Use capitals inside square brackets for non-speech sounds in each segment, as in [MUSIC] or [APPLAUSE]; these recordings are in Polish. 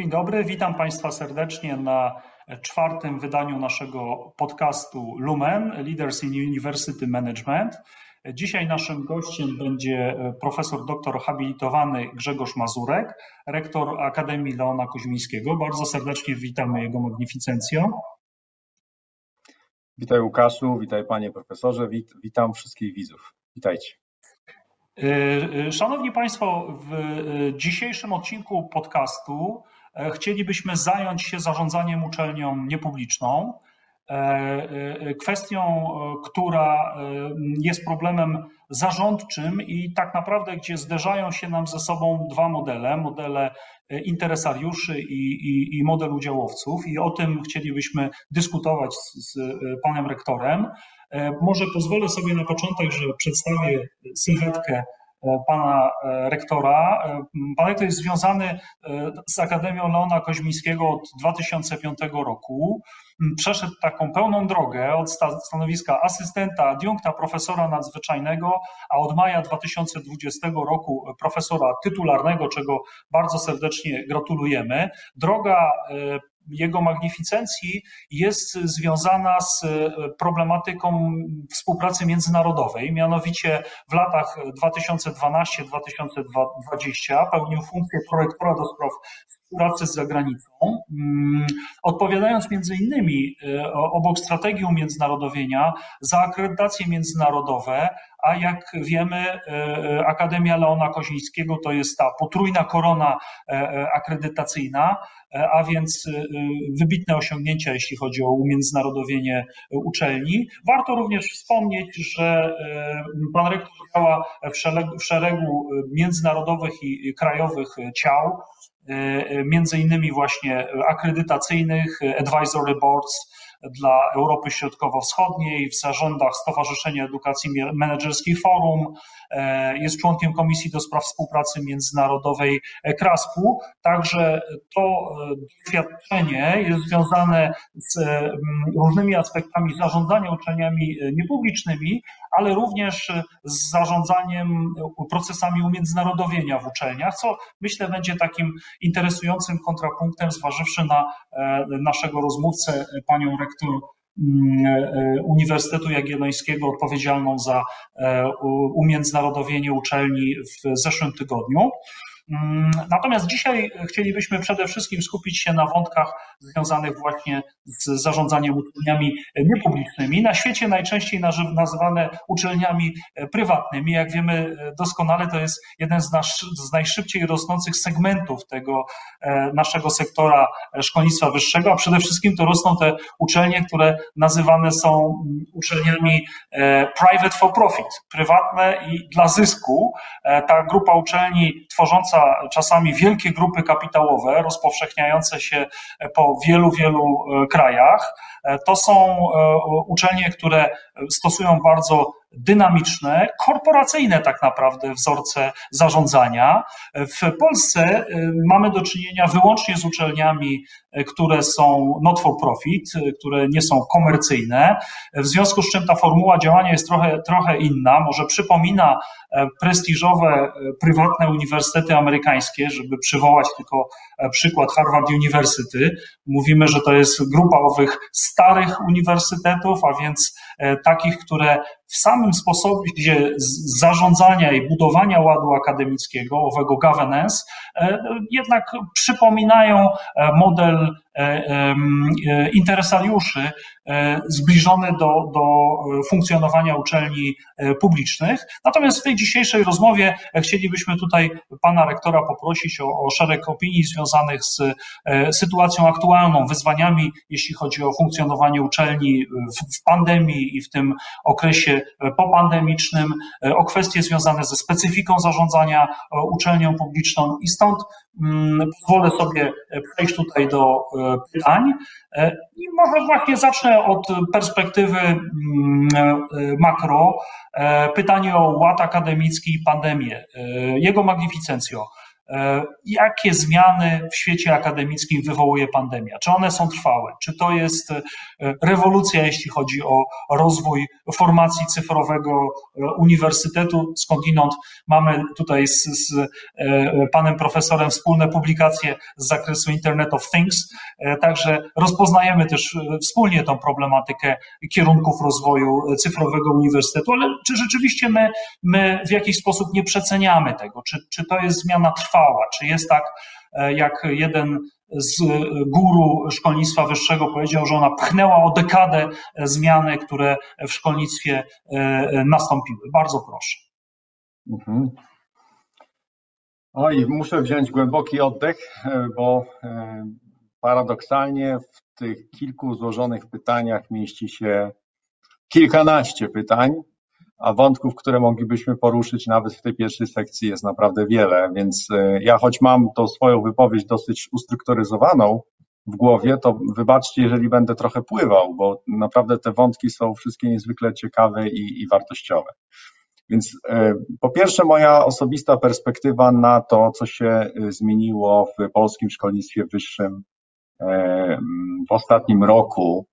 Dzień dobry, witam Państwa serdecznie na czwartym wydaniu naszego podcastu Lumen Leaders in University Management. Dzisiaj naszym gościem będzie profesor doktor habilitowany Grzegorz Mazurek, rektor Akademii Leona Koźmińskiego. Bardzo serdecznie witamy jego magnificencję. Witaj Łukaszu, witaj panie profesorze, wit, witam wszystkich widzów. Witajcie. Szanowni Państwo, w dzisiejszym odcinku podcastu E, chcielibyśmy zająć się zarządzaniem uczelnią niepubliczną. E, e, kwestią, która jest problemem zarządczym i tak naprawdę, gdzie zderzają się nam ze sobą dwa modele, modele interesariuszy i, i, i model udziałowców, i o tym chcielibyśmy dyskutować z, z panem rektorem. Może pozwolę sobie na początek, że przedstawię sylwetkę E, pana e, rektora. E, pan rektor jest związany z Akademią Leona Koźmińskiego od 2005 roku. Przeszedł taką pełną drogę od stanowiska asystenta, adiunkta, profesora nadzwyczajnego, a od maja 2020 roku profesora tytularnego, czego bardzo serdecznie gratulujemy. Droga jego magnificencji jest związana z e, problematyką współpracy międzynarodowej. Mianowicie w latach 2012-2020 pełnił funkcję projektora do spraw współpracy z zagranicą, mm, odpowiadając między innymi e, obok strategii umiędzynarodowienia za akredytacje międzynarodowe, a jak wiemy, e, Akademia Leona Kozińskiego to jest ta potrójna korona akredytacyjna, a więc wybitne osiągnięcia, jeśli chodzi o umiędzynarodowienie uczelni. Warto również wspomnieć, że pan rektor działa w szeregu międzynarodowych i krajowych ciał, między innymi właśnie akredytacyjnych, advisory boards, dla Europy Środkowo-Wschodniej, w zarządach Stowarzyszenia Edukacji Menedżerskiej Forum, e, jest członkiem Komisji do Spraw Współpracy Międzynarodowej KRASP-u. Także to e, doświadczenie jest związane z różnymi aspektami zarządzania uczelniami e, niepublicznymi, ale również z zarządzaniem procesami umiędzynarodowienia w uczelniach, co myślę będzie takim interesującym kontrapunktem, zważywszy na naszego rozmówcę, panią rektor mm, Uniwersytetu Jagiellońskiego odpowiedzialną za umiędzynarodowienie uczelni w zeszłym tygodniu. Mm, natomiast dzisiaj chcielibyśmy przede wszystkim skupić się na wątkach związanych właśnie z zarządzaniem uczelniami niepublicznymi. Na świecie najczęściej nazywane uczelniami prywatnymi. Jak wiemy doskonale, to jest jeden z, nasz, z najszybciej rosnących segmentów tego e, naszego sektora szkolnictwa wyższego, a przede wszystkim to rosną te uczelnie, które nazywane są uczelniami e, private for profit, prywatne i dla zysku. E, ta grupa uczelni tworząca czasami wielkie grupy kapitałowe rozpowszechniające się po wielu, wielu e, krajach. E, to są e, uczelnie, które stosują bardzo dynamiczne, korporacyjne tak naprawdę wzorce zarządzania. W Polsce mamy do czynienia wyłącznie z uczelniami, które są not for profit, które nie są komercyjne, w związku z czym ta formuła działania jest trochę, trochę inna, może przypomina prestiżowe prywatne uniwersytety amerykańskie, żeby przywołać tylko przykład Harvard University. Mówimy, że to jest grupa owych starych uniwersytetów, a więc takich, które w samym sposobie zarządzania i budowania ładu akademickiego, owego governance, e, jednak przypominają e, model e, interesariuszy zbliżony do, do funkcjonowania uczelni publicznych. Natomiast w tej dzisiejszej rozmowie chcielibyśmy tutaj pana rektora poprosić o, o szereg opinii związanych z sytuacją aktualną, wyzwaniami, jeśli chodzi o funkcjonowanie uczelni w, w pandemii i w tym okresie popandemicznym, e, o kwestie związane ze specyfiką zarządzania uczelnią publiczną i stąd mm, pozwolę sobie przejść tutaj do e, pytań. E, I może właśnie zacznę od perspektywy mm, makro. Pytanie o ład akademicki i pandemię. Jego magnificencjo. E, jakie zmiany w świecie akademickim wywołuje pandemia? Czy one są trwałe? Czy to jest e, rewolucja, jeśli chodzi o rozwój formacji cyfrowego e, uniwersytetu? Skądinąd mamy tutaj z, z panem profesorem wspólne publikacje z zakresu Internet of Things, także rozpoznajemy też wspólnie tą problematykę kierunków rozwoju cyfrowego uniwersytetu, ale czy rzeczywiście my, my w jakiś sposób nie przeceniamy tego? Czy, czy to jest zmiana trwała? Trwała. Czy jest tak, e, jak jeden z guru szkolnictwa wyższego powiedział, że ona pchnęła o dekadę zmiany, które w szkolnictwie e, nastąpiły. Bardzo proszę. Mhm. Oj, muszę wziąć głęboki oddech, e, bo paradoksalnie w tych kilku złożonych pytaniach mieści się kilkanaście pytań, a wątków, które moglibyśmy poruszyć nawet w tej pierwszej sekcji jest naprawdę wiele, więc e, ja choć mam tą swoją wypowiedź dosyć ustrukturyzowaną w głowie, to wybaczcie, jeżeli będę trochę pływał, bo naprawdę te wątki są wszystkie niezwykle ciekawe i, i wartościowe. Więc e, po pierwsze, moja osobista perspektywa na to, co się e, zmieniło w polskim szkolnictwie wyższym w ostatnim roku,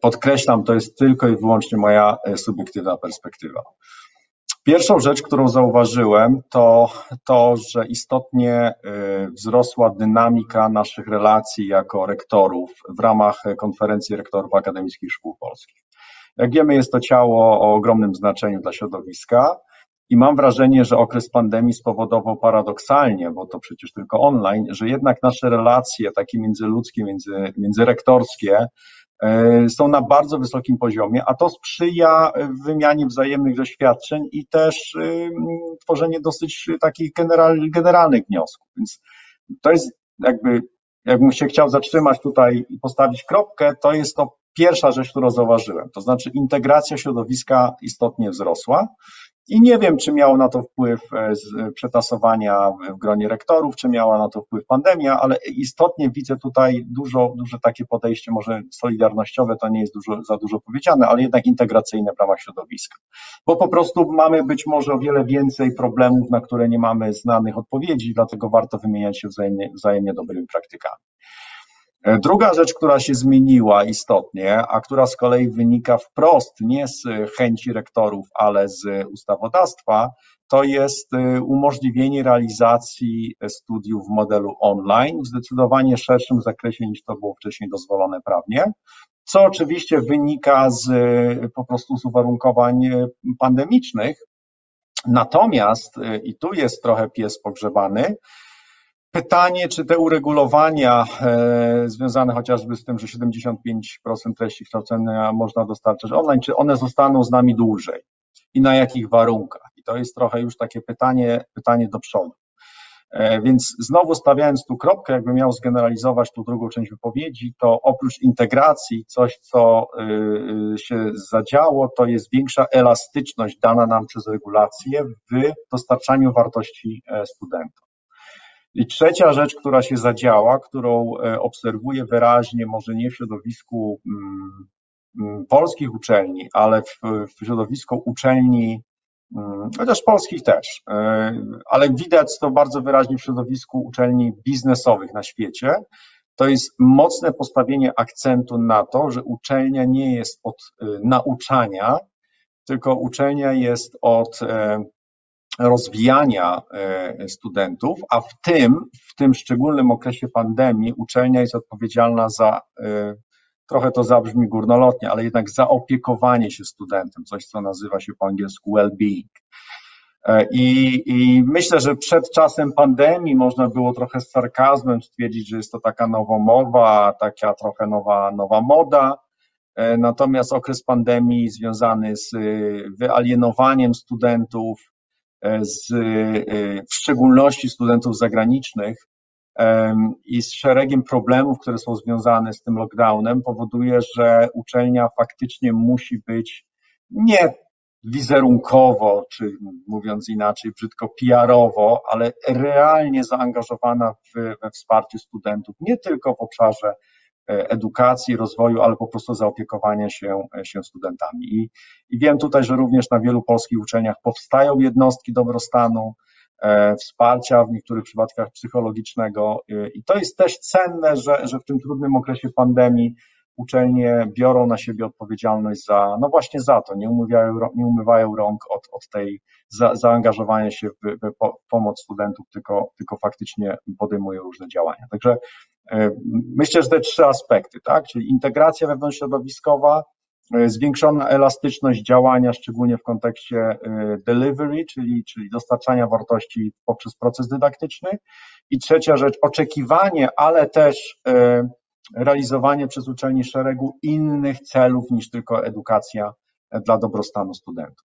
podkreślam, to jest tylko i wyłącznie moja e, subiektywna perspektywa. Pierwszą rzecz, którą zauważyłem, to to, że istotnie e, wzrosła dynamika naszych relacji jako rektorów w ramach konferencji rektorów akademickich szkół polskich. Jak wiemy, jest to ciało o ogromnym znaczeniu dla środowiska i mam wrażenie, że okres pandemii spowodował paradoksalnie, bo to przecież tylko online, że jednak nasze relacje takie międzyludzkie, między, międzyrektorskie E, są na bardzo wysokim poziomie, a to sprzyja wymianie wzajemnych doświadczeń i też y, tworzenie dosyć takich general, generalnych wniosków. Więc to jest jakby, jakbym się chciał zatrzymać tutaj i postawić kropkę, to jest to pierwsza rzecz, którą zauważyłem. To znaczy integracja środowiska istotnie wzrosła. I nie wiem, czy miało na to wpływ e, z przetasowania w gronie rektorów, czy miała na to wpływ pandemia, ale istotnie widzę tutaj dużo, duże takie podejście, może solidarnościowe to nie jest dużo, za dużo powiedziane, ale jednak integracyjne w ramach środowiska. Bo po prostu mamy być może o wiele więcej problemów, na które nie mamy znanych odpowiedzi, dlatego warto wymieniać się wzajemnie, wzajemnie dobrymi praktykami. E, druga rzecz, która się zmieniła istotnie, a która z kolei wynika wprost nie z chęci rektorów, ale z ustawodawstwa, to jest e, umożliwienie realizacji studiów w modelu online w zdecydowanie szerszym zakresie niż to było wcześniej dozwolone prawnie, co oczywiście wynika z po prostu z uwarunkowań pandemicznych. Natomiast, e, i tu jest trochę pies pogrzebany, Pytanie, czy te uregulowania e, związane chociażby z tym, że 75% treści kształcenia można dostarczać online, czy one zostaną z nami dłużej i na jakich warunkach? I to jest trochę już takie pytanie, pytanie do przodu. E, więc znowu stawiając tu kropkę, jakby miał zgeneralizować tu drugą część wypowiedzi, to oprócz integracji coś, co y, y, się zadziało, to jest większa elastyczność dana nam przez regulacje w dostarczaniu wartości e, studentom. I trzecia rzecz, która się zadziała, którą e, obserwuję wyraźnie, może nie w środowisku mm, mm, polskich uczelni, ale w, w środowisku uczelni, mm, chociaż polskich też, e, ale widać to bardzo wyraźnie w środowisku uczelni biznesowych na świecie, to jest mocne postawienie akcentu na to, że uczelnia nie jest od e, nauczania, tylko uczelnia jest od rozwijania e, studentów, a w tym, w tym szczególnym okresie pandemii uczelnia jest odpowiedzialna za, e, trochę to zabrzmi górnolotnie, ale jednak zaopiekowanie się studentem, coś co nazywa się po angielsku well-being. E, I, I, myślę, że przed czasem pandemii można było trochę z sarkazmem stwierdzić, że jest to taka nowomowa, taka trochę nowa, nowa moda. Natomiast okres pandemii związany z wyalienowaniem studentów, z, e, w szczególności studentów zagranicznych i z szeregiem problemów, które są związane z tym lockdownem, powoduje, że uczelnia faktycznie musi być nie wizerunkowo, czy mówiąc inaczej, brzydko PR-owo, ale realnie zaangażowana w, we wsparcie studentów, nie tylko w obszarze E, edukacji, rozwoju, ale po prostu zaopiekowania się, e, się studentami. I, I wiem tutaj, że również na wielu polskich uczelniach powstają jednostki dobrostanu, wsparcia, w niektórych przypadkach psychologicznego. I to jest też cenne, że, że w tym trudnym okresie pandemii uczelnie biorą na siebie odpowiedzialność za, no właśnie za to, nie umywają, nie umywają rąk od, od tej za, zaangażowania się w, w pomoc studentów, tylko, tylko faktycznie podejmują różne działania. Także e, myślę, że te trzy aspekty, tak, czyli integracja wewnątrzśrodowiskowa, e, zwiększona elastyczność działania, szczególnie w kontekście e, delivery, czyli, czyli dostarczania wartości poprzez proces dydaktyczny. I trzecia rzecz, oczekiwanie, ale też realizowanie przez uczelni szeregu innych celów niż tylko edukacja dla dobrostanu studentów.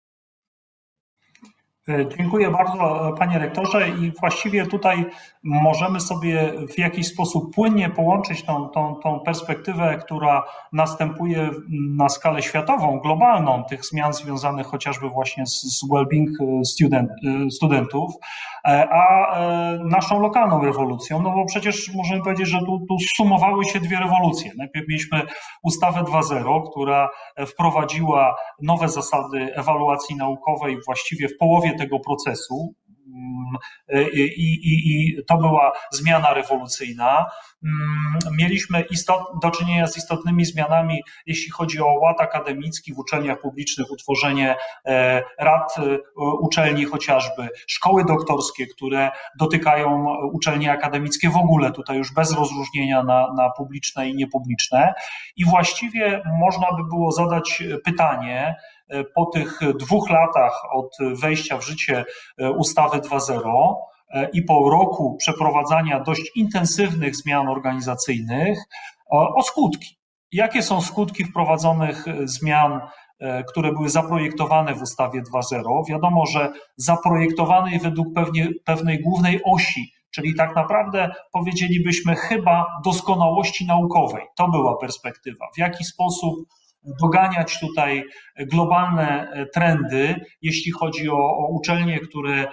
E, dziękuję bardzo, e, panie rektorze, i właściwie tutaj możemy sobie w jakiś sposób płynnie połączyć tą, tą, tą perspektywę, która następuje na skalę światową, globalną, tych zmian związanych chociażby właśnie z, well-being e, student, studentów, a naszą lokalną rewolucją, no bo przecież możemy powiedzieć, że tu, tu sumowały się dwie rewolucje. Najpierw mieliśmy ustawę 2.0, która wprowadziła nowe zasady ewaluacji naukowej właściwie w połowie tego procesu. Mm, I, i, I, to była zmiana rewolucyjna. Mm, mieliśmy istot, do czynienia z istotnymi zmianami, jeśli chodzi o ład akademicki w uczelniach publicznych, utworzenie e, rad e, uczelni chociażby, szkoły doktorskie, które dotykają uczelnie akademickie w ogóle, tutaj już bez rozróżnienia na, na publiczne i niepubliczne. I właściwie można by było zadać pytanie, E, po tych dwóch latach od wejścia w życie e, ustawy 2.0 e, i po roku przeprowadzania dość intensywnych zmian organizacyjnych o skutki. Jakie są skutki wprowadzonych zmian, które były zaprojektowane w ustawie 2.0? Wiadomo, że zaprojektowanej według pewnie, pewnej głównej osi, czyli tak naprawdę powiedzielibyśmy chyba doskonałości naukowej. To była perspektywa. W jaki sposób doganiać tutaj globalne trendy, jeśli chodzi o, o uczelnie, które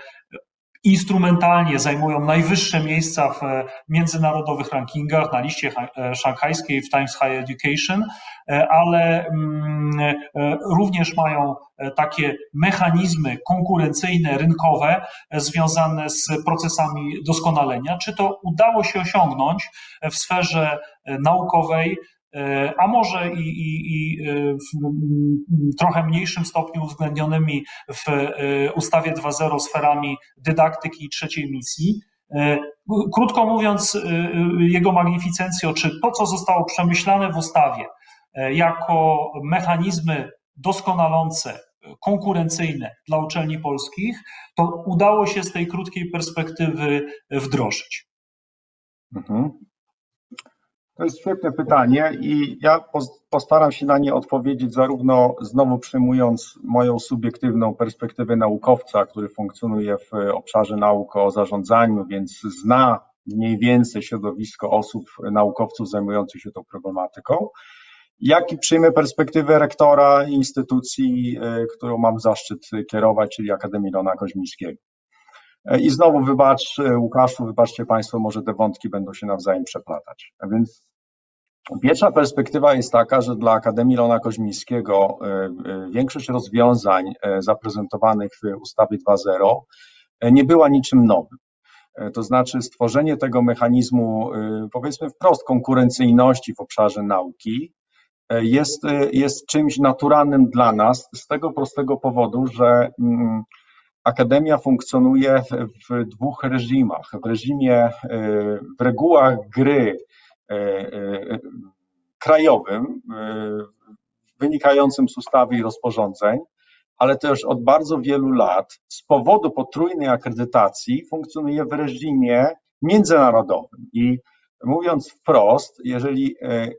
instrumentalnie zajmują najwyższe miejsca w międzynarodowych rankingach, na liście e, szanghajskiej w Times High Education, e, ale mm, e, również mają takie mechanizmy konkurencyjne, rynkowe związane z procesami doskonalenia. Czy to udało się osiągnąć w sferze naukowej, E, a może i, i, i e, w trochę mniejszym stopniu uwzględnionymi w e, ustawie 2.0 sferami dydaktyki i trzeciej misji. Krótko mówiąc, jego magnificencjo, czy to, co zostało przemyślane w ustawie jako mechanizmy doskonalące, konkurencyjne dla uczelni polskich, to udało się z tej krótkiej perspektywy wdrożyć. Mhm. To jest świetne pytanie i ja postaram się na nie odpowiedzieć zarówno znowu przyjmując moją subiektywną perspektywę naukowca, który funkcjonuje w obszarze nauk o zarządzaniu, więc zna mniej więcej środowisko osób, naukowców zajmujących się tą problematyką, jak i przyjmę perspektywę rektora instytucji, e, którą mam zaszczyt kierować, czyli Akademii Lona Koźmińskiego. E, I znowu wybacz, Łukaszu, wybaczcie Państwo, może te wątki będą się nawzajem przeplatać. A więc pierwsza perspektywa jest taka, że dla Akademii Lona Koźmińskiego e, większość rozwiązań zaprezentowanych w ustawie 2.0 nie była niczym nowym. To znaczy stworzenie tego mechanizmu, powiedzmy wprost, konkurencyjności w obszarze nauki jest, jest czymś naturalnym dla nas z tego prostego powodu, że mm, Akademia funkcjonuje w, dwóch reżimach. W reżimie, e, w regułach gry e, e, krajowym, wynikającym z ustawy i rozporządzeń, ale też od bardzo wielu lat z powodu potrójnej akredytacji funkcjonuje w reżimie międzynarodowym. I mówiąc wprost, jeżeli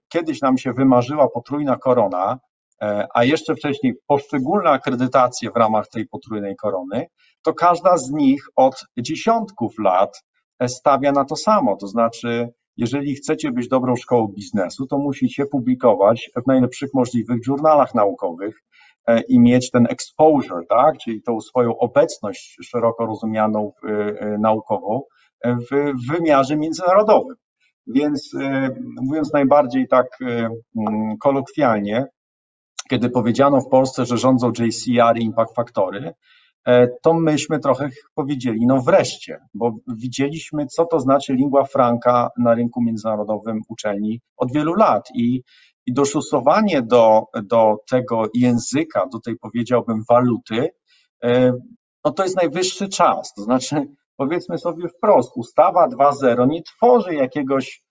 kiedyś nam się wymarzyła potrójna korona, E, a jeszcze wcześniej poszczególne akredytacje w ramach tej potrójnej korony, to każda z nich od dziesiątków lat stawia na to samo. To znaczy, jeżeli chcecie być dobrą szkołą biznesu, to musicie publikować w najlepszych możliwych żurnalach naukowych e, i mieć ten exposure, tak, czyli tą swoją obecność szeroko rozumianą e, naukową w wymiarze międzynarodowym. Więc mówiąc najbardziej tak kolokwialnie, kiedy powiedziano w Polsce, że rządzą JCR i Impact Factory, to myśmy trochę powiedzieli, no wreszcie, bo widzieliśmy, co to znaczy lingua franca na rynku międzynarodowym uczelni od wielu lat. I, i dostosowanie do, do tego języka, do tej powiedziałbym waluty, no to jest najwyższy czas. To znaczy, powiedzmy sobie wprost, ustawa 2.0 nie tworzy jakiegoś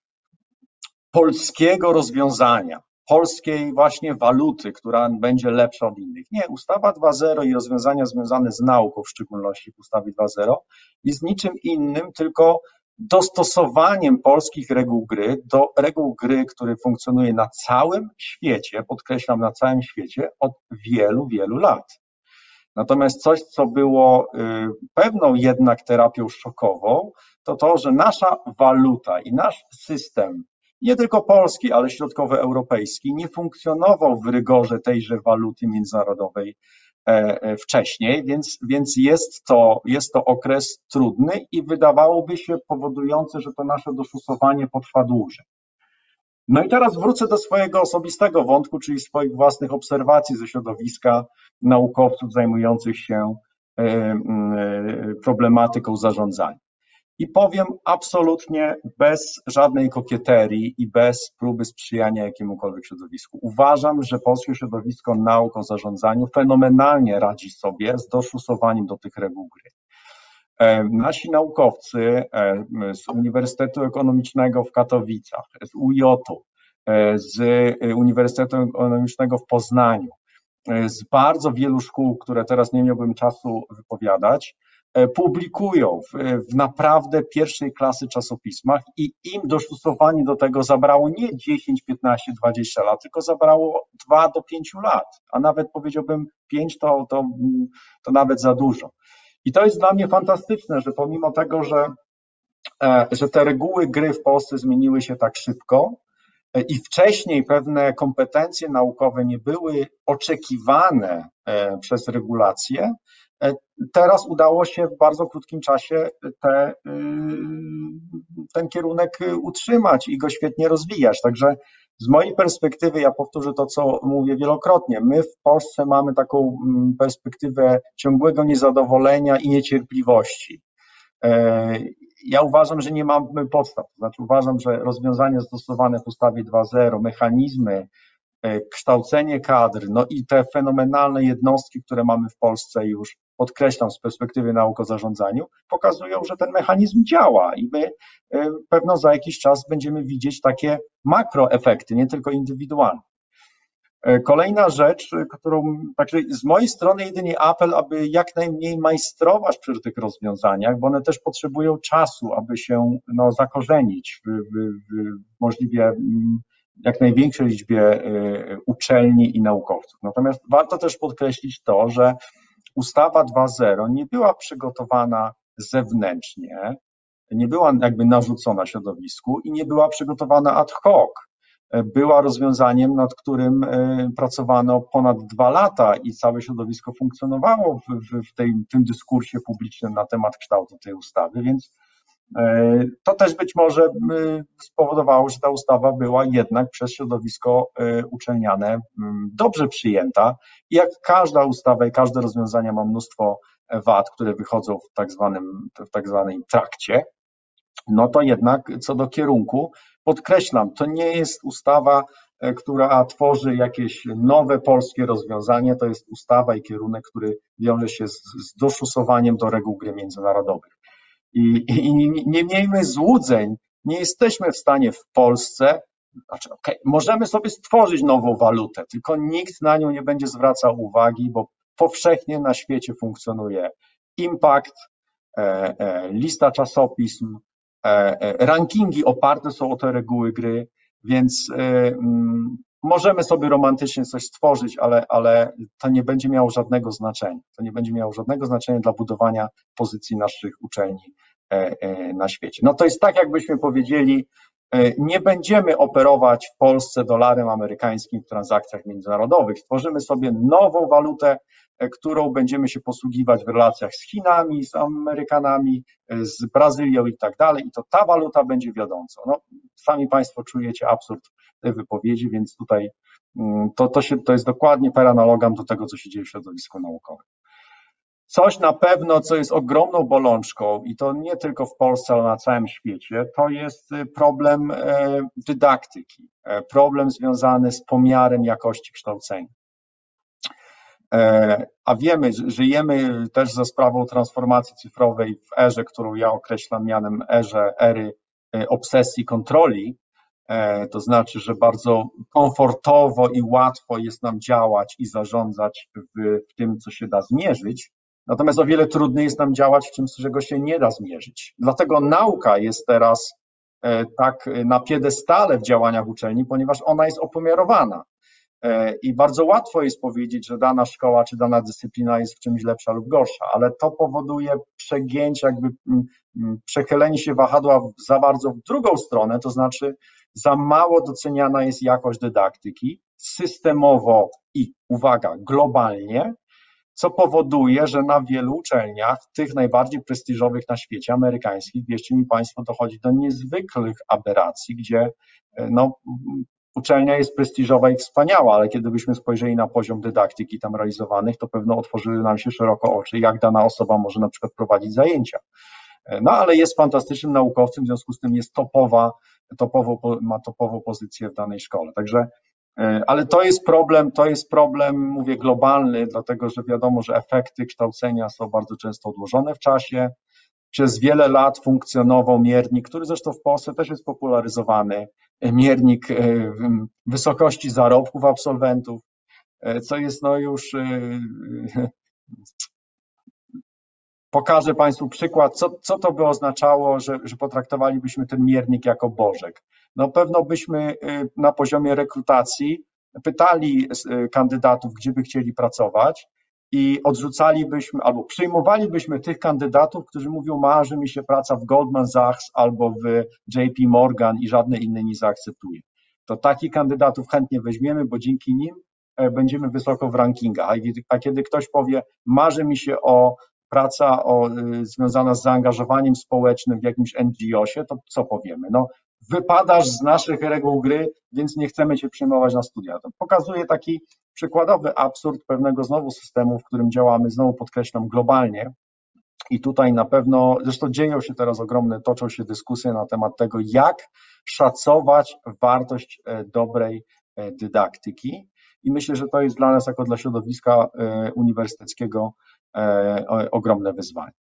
polskiego rozwiązania, polskiej właśnie waluty, która będzie lepsza od innych. Nie, ustawa 2.0 i rozwiązania związane z nauką, w szczególności w ustawie 2.0, jest niczym innym, tylko dostosowaniem polskich reguł gry do reguł gry, który funkcjonuje na całym świecie, podkreślam, na całym świecie od wielu, wielu lat. Natomiast coś, co było y, pewną jednak terapią szokową, to to, że nasza waluta i nasz system, nie tylko polski, ale środkowoeuropejski, nie funkcjonował w rygorze tejże waluty międzynarodowej e, e, wcześniej, więc, więc jest, to, jest to okres trudny i wydawałoby się powodujący, że to nasze doszusowanie potrwa dłużej. No i teraz wrócę do swojego osobistego wątku, czyli swoich własnych obserwacji ze środowiska naukowców zajmujących się e, problematyką zarządzania. I powiem absolutnie bez żadnej kokieterii i bez próby sprzyjania jakiemukolwiek środowisku. Uważam, że polskie środowisko nauk o zarządzaniu fenomenalnie radzi sobie z doszusowaniem do tych reguł gry. E, nasi naukowcy e, z Uniwersytetu Ekonomicznego w Katowicach, z UJ-u, e, z Uniwersytetu Ekonomicznego w Poznaniu, z bardzo wielu szkół, które teraz nie miałbym czasu wypowiadać, publikują w, w, naprawdę pierwszej klasy czasopismach i im dostosowanie do tego zabrało nie 10, 15, 20 lat, tylko zabrało 2 do 5 lat, a nawet powiedziałbym 5 to, to, to nawet za dużo. I to jest dla mnie fantastyczne, że pomimo tego, że, e, że te reguły gry w Polsce zmieniły się tak szybko e, i wcześniej pewne kompetencje naukowe nie były oczekiwane e, przez regulacje, teraz udało się w bardzo krótkim czasie te, ten kierunek utrzymać i go świetnie rozwijać. Także z mojej perspektywy, ja powtórzę to, co mówię wielokrotnie, my w Polsce mamy taką mm, perspektywę ciągłego niezadowolenia i niecierpliwości. E, ja uważam, że nie mamy podstaw, znaczy uważam, że rozwiązania stosowane w ustawie 2.0, mechanizmy, e, kształcenie kadr, no i te fenomenalne jednostki, które mamy w Polsce już podkreślam z perspektywy nauk o zarządzaniu, pokazują, że ten mechanizm działa i my e, pewno za jakiś czas będziemy widzieć takie makroefekty, nie tylko indywidualne. E, kolejna rzecz, którą, także z mojej strony jedynie apel, aby jak najmniej majstrować przy tych rozwiązaniach, bo one też potrzebują czasu, aby się no, zakorzenić w, w, w możliwie mm, jak największej liczbie e, uczelni i naukowców. Natomiast warto też podkreślić to, że ustawa 2.0 nie była przygotowana zewnętrznie, nie była jakby narzucona środowisku i nie była przygotowana ad hoc. Była rozwiązaniem, nad którym e, pracowano ponad dwa lata i całe środowisko funkcjonowało w, w, w tej, tym dyskursie publicznym na temat kształtu tej ustawy, więc to też być może spowodowało, że ta ustawa była jednak przez środowisko e, uczelniane dobrze przyjęta. I jak każda ustawa i każde rozwiązania ma mnóstwo wad, które wychodzą w tak zwanym, w tak zwanym trakcie, no to jednak co do kierunku, podkreślam, to nie jest ustawa, e, która tworzy jakieś nowe polskie rozwiązanie, to jest ustawa i kierunek, który wiąże się z, z doszusowaniem do reguł gry międzynarodowych. I, i nie miejmy złudzeń, nie jesteśmy w stanie w Polsce, znaczy, okay, możemy sobie stworzyć nową walutę, tylko nikt na nią nie będzie zwracał uwagi, bo powszechnie na świecie funkcjonuje impact, e, e, lista czasopism, e, e rankingi oparte są o te reguły gry, więc m, e, mm, możemy sobie romantycznie coś stworzyć, ale, ale to nie będzie miało żadnego znaczenia. To nie będzie miało żadnego znaczenia dla budowania pozycji naszych uczelni e, e, na świecie. No to jest tak, jakbyśmy powiedzieli, nie będziemy operować w Polsce dolarem amerykańskim w transakcjach międzynarodowych. Stworzymy sobie nową walutę, którą będziemy się posługiwać w relacjach z Chinami, z Amerykanami, z Brazylią i tak dalej. I to ta waluta będzie wiodącą. No, sami Państwo czujecie absurd tej wypowiedzi, więc tutaj mm, to, to, się, to jest dokładnie per analogam do tego, co się dzieje w środowisku naukowym. Coś na pewno, co jest ogromną bolączką i to nie tylko w Polsce, ale na całym świecie, to jest problem dydaktyki, problem związany z pomiarem jakości kształcenia. A wiemy, żyjemy też za sprawą transformacji cyfrowej w erze, którą ja określam mianem erze, ery obsesji kontroli, E, to znaczy, że bardzo komfortowo i łatwo jest nam działać i zarządzać w, w tym, co się da zmierzyć. Natomiast o wiele trudniej jest nam działać w tym, czego się nie da zmierzyć. Dlatego nauka jest teraz e, tak na piedestale w działaniach uczelni, ponieważ ona jest opomiarowana. E, I bardzo łatwo jest powiedzieć, że dana szkoła czy dana dyscyplina jest w czymś lepsza lub gorsza, ale to powoduje przegięcie, jakby przechylenie się wahadła za bardzo w drugą stronę, to znaczy za mało doceniana jest jakość dydaktyki systemowo i uwaga, globalnie, co powoduje, że na wielu uczelniach, tych najbardziej prestiżowych na świecie, amerykańskich, wierzcie mi Państwo, dochodzi do niezwykłych aberracji, gdzie e, no, uczelnia jest prestiżowa i wspaniała, ale kiedy byśmy spojrzeli na poziom dydaktyki tam realizowanych, to pewno otworzyły nam się szeroko oczy, jak dana osoba może na przykład prowadzić zajęcia. E, no ale jest fantastycznym naukowcem, w związku z tym jest topowa topową, ma topową pozycję w danej szkole. Także, ale to jest problem, to jest problem, mówię, globalny, dlatego że wiadomo, że efekty kształcenia są bardzo często odłożone w czasie. Przez wiele lat funkcjonował miernik, który zresztą w Polsce też jest popularyzowany, e, miernik e, wysokości zarobków absolwentów, co jest no już Pokażę Państwu przykład, co, co to by oznaczało, że, że potraktowalibyśmy ten miernik jako bożek. No pewno byśmy y, na poziomie rekrutacji pytali y, kandydatów, gdzie by chcieli pracować i odrzucalibyśmy albo przyjmowalibyśmy tych kandydatów, którzy mówią, marzy mi się praca w Goldman Sachs albo w JP Morgan i żadne inne nie zaakceptuje. To takich kandydatów chętnie weźmiemy, bo dzięki nim e, będziemy wysoko w rankingach. A kiedy ktoś powie, marzy mi się o praca o, y, związana z zaangażowaniem społecznym w jakimś NGO-sie, to co powiemy? No, wypadasz z naszych reguł gry, więc nie chcemy cię przyjmować na studia. To pokazuje taki przykładowy absurd pewnego znowu systemu, w którym działamy, znowu podkreślam, globalnie. I tutaj na pewno, zresztą dzieją się teraz ogromne, toczą się dyskusje na temat tego, jak szacować wartość e, dobrej e, dydaktyki. I myślę, że to jest dla nas, jako dla środowiska e, uniwersyteckiego, ogromne wyzwanie.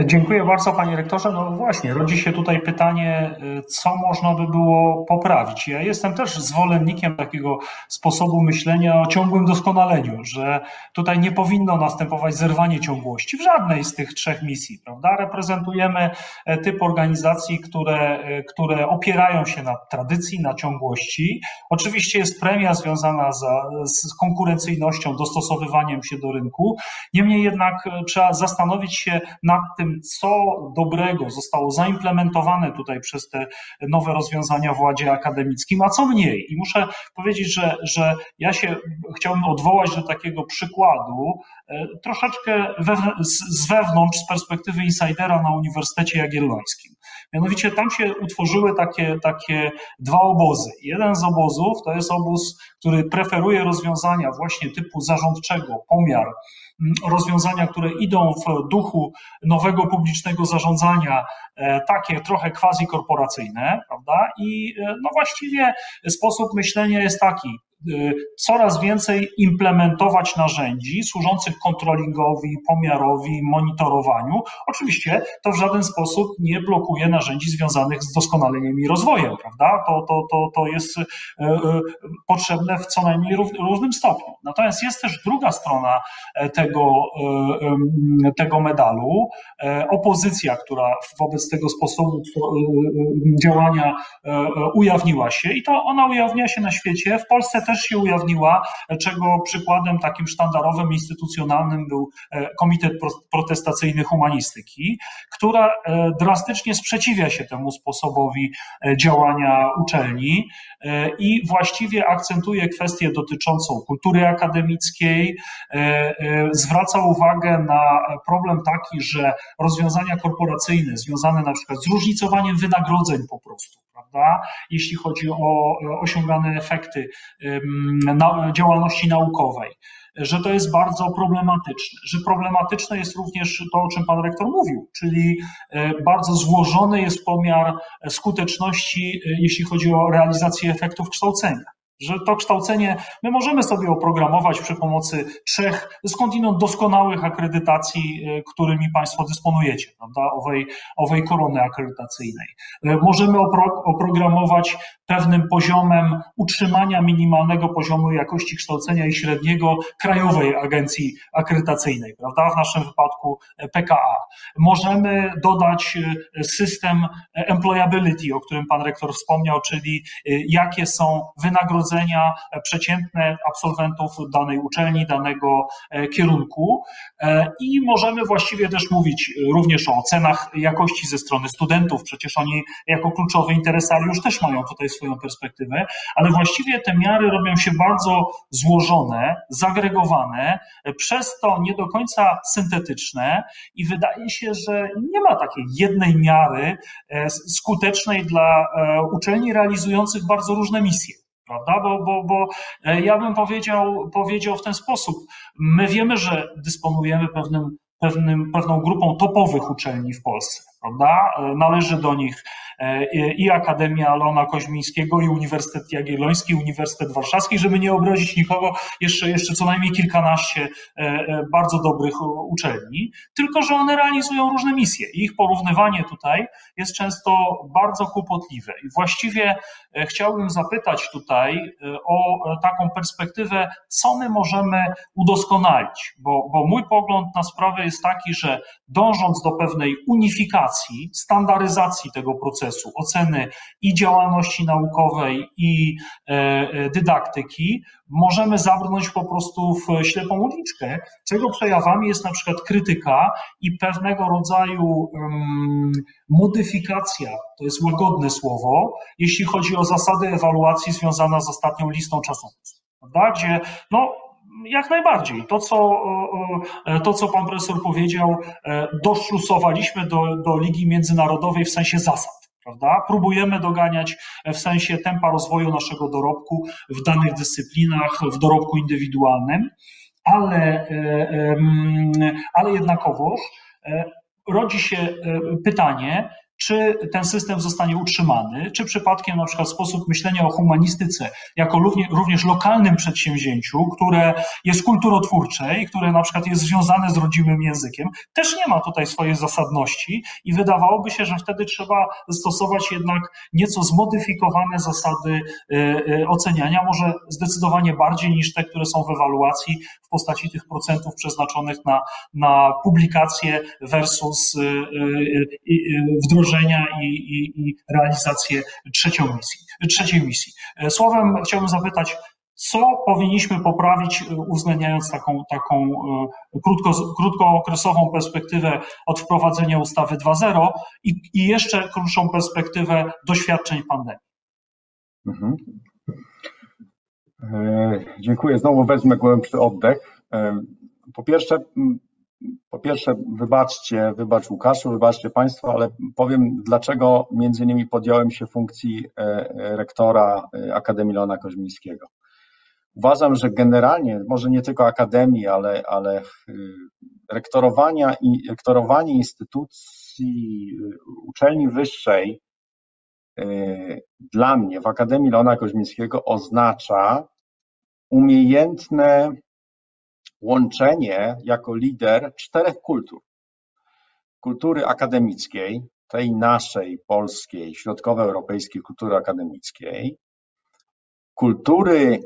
Dziękuję bardzo panie rektorze. No właśnie, rodzi się tutaj pytanie, y, co można by było poprawić. Ja jestem też zwolennikiem takiego sposobu myślenia o ciągłym doskonaleniu, że tutaj nie powinno następować zerwanie ciągłości w żadnej z tych trzech misji, prawda? Reprezentujemy e, typ organizacji, które, e, które opierają się na tradycji, na ciągłości. Oczywiście jest premia związana za, z konkurencyjnością, dostosowywaniem się do rynku. Niemniej jednak e, trzeba zastanowić się nad tym, tym, co dobrego zostało zaimplementowane tutaj przez te nowe rozwiązania w ładzie akademickim, a co mniej. I muszę powiedzieć, że, że ja się chciałbym odwołać do takiego przykładu, e, troszeczkę z wewnątrz, z perspektywy insidera na Uniwersytecie Jagiellońskim. Mianowicie tam się utworzyły takie, takie dwa obozy. Jeden z obozów to jest obóz, który preferuje rozwiązania właśnie typu zarządczego, pomiar, rozwiązania, które idą w duchu nowego publicznego zarządzania, e, takie trochę quasi-korporacyjne, prawda? I e, no właściwie sposób myślenia jest taki, coraz więcej implementować narzędzi służących kontrolingowi, pomiarowi, monitorowaniu. Oczywiście to w żaden sposób nie blokuje narzędzi związanych z doskonaleniem i rozwojem, prawda? To, to, to, to jest y, y, potrzebne w co najmniej różnym stopniu. Natomiast jest też druga strona e, tego, tego medalu. E, opozycja, która wobec tego sposobu działania e, ujawniła się i to ona ujawnia się na świecie. W Polsce też też się ujawniła, czego przykładem takim sztandarowym, instytucjonalnym był e, Komitet Protestacyjny Humanistyki, która e, drastycznie sprzeciwia się temu sposobowi e, działania uczelni i właściwie akcentuje kwestię dotyczącą kultury akademickiej, zwraca uwagę na problem taki, że rozwiązania korporacyjne związane na przykład z różnicowaniem wynagrodzeń po prostu, prawda? Jeśli chodzi o osiągane efekty działalności naukowej, że to jest bardzo problematyczne, że problematyczne jest również to, o czym pan rektor mówił, czyli bardzo złożony jest pomiar skuteczności, jeśli chodzi o realizację efektów kształcenia że to kształcenie my możemy sobie oprogramować przy pomocy trzech skądinąd doskonałych akredytacji, e, którymi Państwo dysponujecie, prawda, owej, owej korony akredytacyjnej. E, możemy opro, oprogramować pewnym poziomem utrzymania minimalnego poziomu jakości kształcenia i średniego Krajowej Agencji Akredytacyjnej, prawda, w naszym wypadku e, PKA. Możemy dodać system employability, o którym Pan Rektor wspomniał, czyli jakie są wynagrodzenia przeciętne absolwentów danej uczelni, danego e, kierunku e, i możemy właściwie też mówić również o ocenach jakości ze strony studentów, przecież oni jako kluczowy interesariusz też mają tutaj swoją perspektywę, ale właściwie te miary robią się bardzo złożone, zagregowane, przez to nie do końca syntetyczne i wydaje się, że nie ma takiej jednej miary e, skutecznej dla uczelni realizujących bardzo różne misje prawda? Bo, bo, bo e, ja bym powiedział, powiedział w ten sposób. My wiemy, że dysponujemy pewnym, pewnym, pewną grupą topowych uczelni w Polsce, prawda? E, należy do nich E, i Akademia Leona Koźmińskiego, i Uniwersytet Jagielloński, Uniwersytet Warszawski, żeby nie obrazić nikogo, jeszcze, jeszcze co najmniej kilkanaście e, e, bardzo dobrych uczelni, tylko że one realizują różne misje. Ich porównywanie tutaj jest często bardzo kłopotliwe. I właściwie chciałbym zapytać tutaj o taką perspektywę, co my możemy udoskonalić, bo, bo mój pogląd na sprawę jest taki, że dążąc do pewnej unifikacji, standaryzacji tego procesu, procesu oceny i działalności naukowej, i e, e, dydaktyki, możemy zabrnąć po prostu w ślepą uliczkę, czego przejawami jest na przykład krytyka i pewnego rodzaju modyfikacja, to jest łagodne słowo, jeśli chodzi o zasady ewaluacji związana z ostatnią listą czasowców. Prawda? Gdzie no, jak najbardziej. To co, to, co pan profesor powiedział, e, doszlusowaliśmy do, do Ligi Międzynarodowej w sensie zasad prawda? Próbujemy doganiać w sensie tempa rozwoju naszego dorobku w danych dyscyplinach, w dorobku indywidualnym, ale, e, ale jednakowoż e, rodzi się e, pytanie, czy ten system zostanie utrzymany, czy przypadkiem na przykład sposób myślenia o humanistyce jako również lokalnym przedsięwzięciu, które jest kulturotwórcze i które na przykład jest związane z rodzimym językiem, też nie ma tutaj swojej zasadności i wydawałoby się, że wtedy trzeba stosować jednak nieco zmodyfikowane zasady e, e, oceniania, może zdecydowanie bardziej niż te, które są w ewaluacji w postaci tych procentów przeznaczonych na, na publikacje versus e, wdrożenie i, i, i realizację trzecią misji, trzeciej misji. E, słowem chciałbym zapytać, co powinniśmy poprawić, e, uwzględniając taką, taką e, krótko, krótkookresową perspektywę od wprowadzenia ustawy 2.0 i, i jeszcze krótszą perspektywę doświadczeń pandemii? Mhm. Dziękuję. Znowu wezmę głębszy oddech. Po pierwsze, po pierwsze, wybaczcie, wybacz Łukaszu, wybaczcie Państwo, ale powiem, dlaczego między innymi podjąłem się funkcji e, e, rektora e, Akademii Leona Koźmińskiego. Uważam, że generalnie, może nie tylko akademii, ale, ale rektorowania i rektorowanie instytucji uczelni wyższej dla mnie w Akademii Leona Koźmińskiego oznacza umiejętne łączenie jako lider czterech kultur. Kultury akademickiej, tej naszej polskiej, środkowoeuropejskiej kultury akademickiej, kultury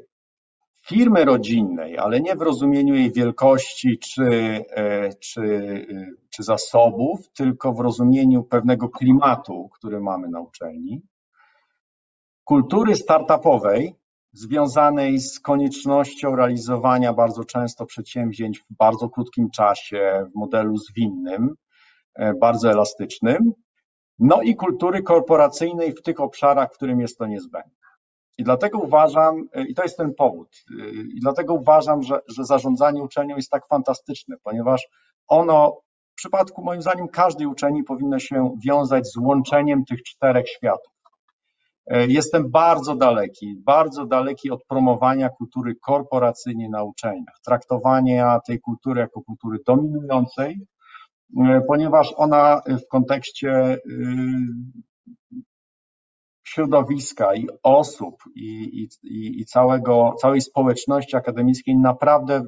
firmy rodzinnej, ale nie w rozumieniu jej wielkości czy, e, czy, e, czy zasobów, tylko w rozumieniu pewnego klimatu, który mamy na uczelni. Kultury startupowej, związanej z koniecznością realizowania bardzo często przedsięwzięć w bardzo krótkim czasie, w modelu zwinnym, e, bardzo elastycznym, no i kultury korporacyjnej w tych obszarach, w którym jest to niezbędne. I dlatego uważam, e, i to jest ten powód, e, i dlatego uważam, że, że zarządzanie uczelnią jest tak fantastyczne, ponieważ ono w przypadku moim zdaniem każdej uczelni powinno się wiązać z łączeniem tych czterech światów. E, jestem bardzo daleki, bardzo daleki od promowania kultury korporacyjnej na uczelniach, traktowania tej kultury jako kultury dominującej, e, ponieważ ona w kontekście y, środowiska i osób i, i, i całego, całej społeczności akademickiej naprawdę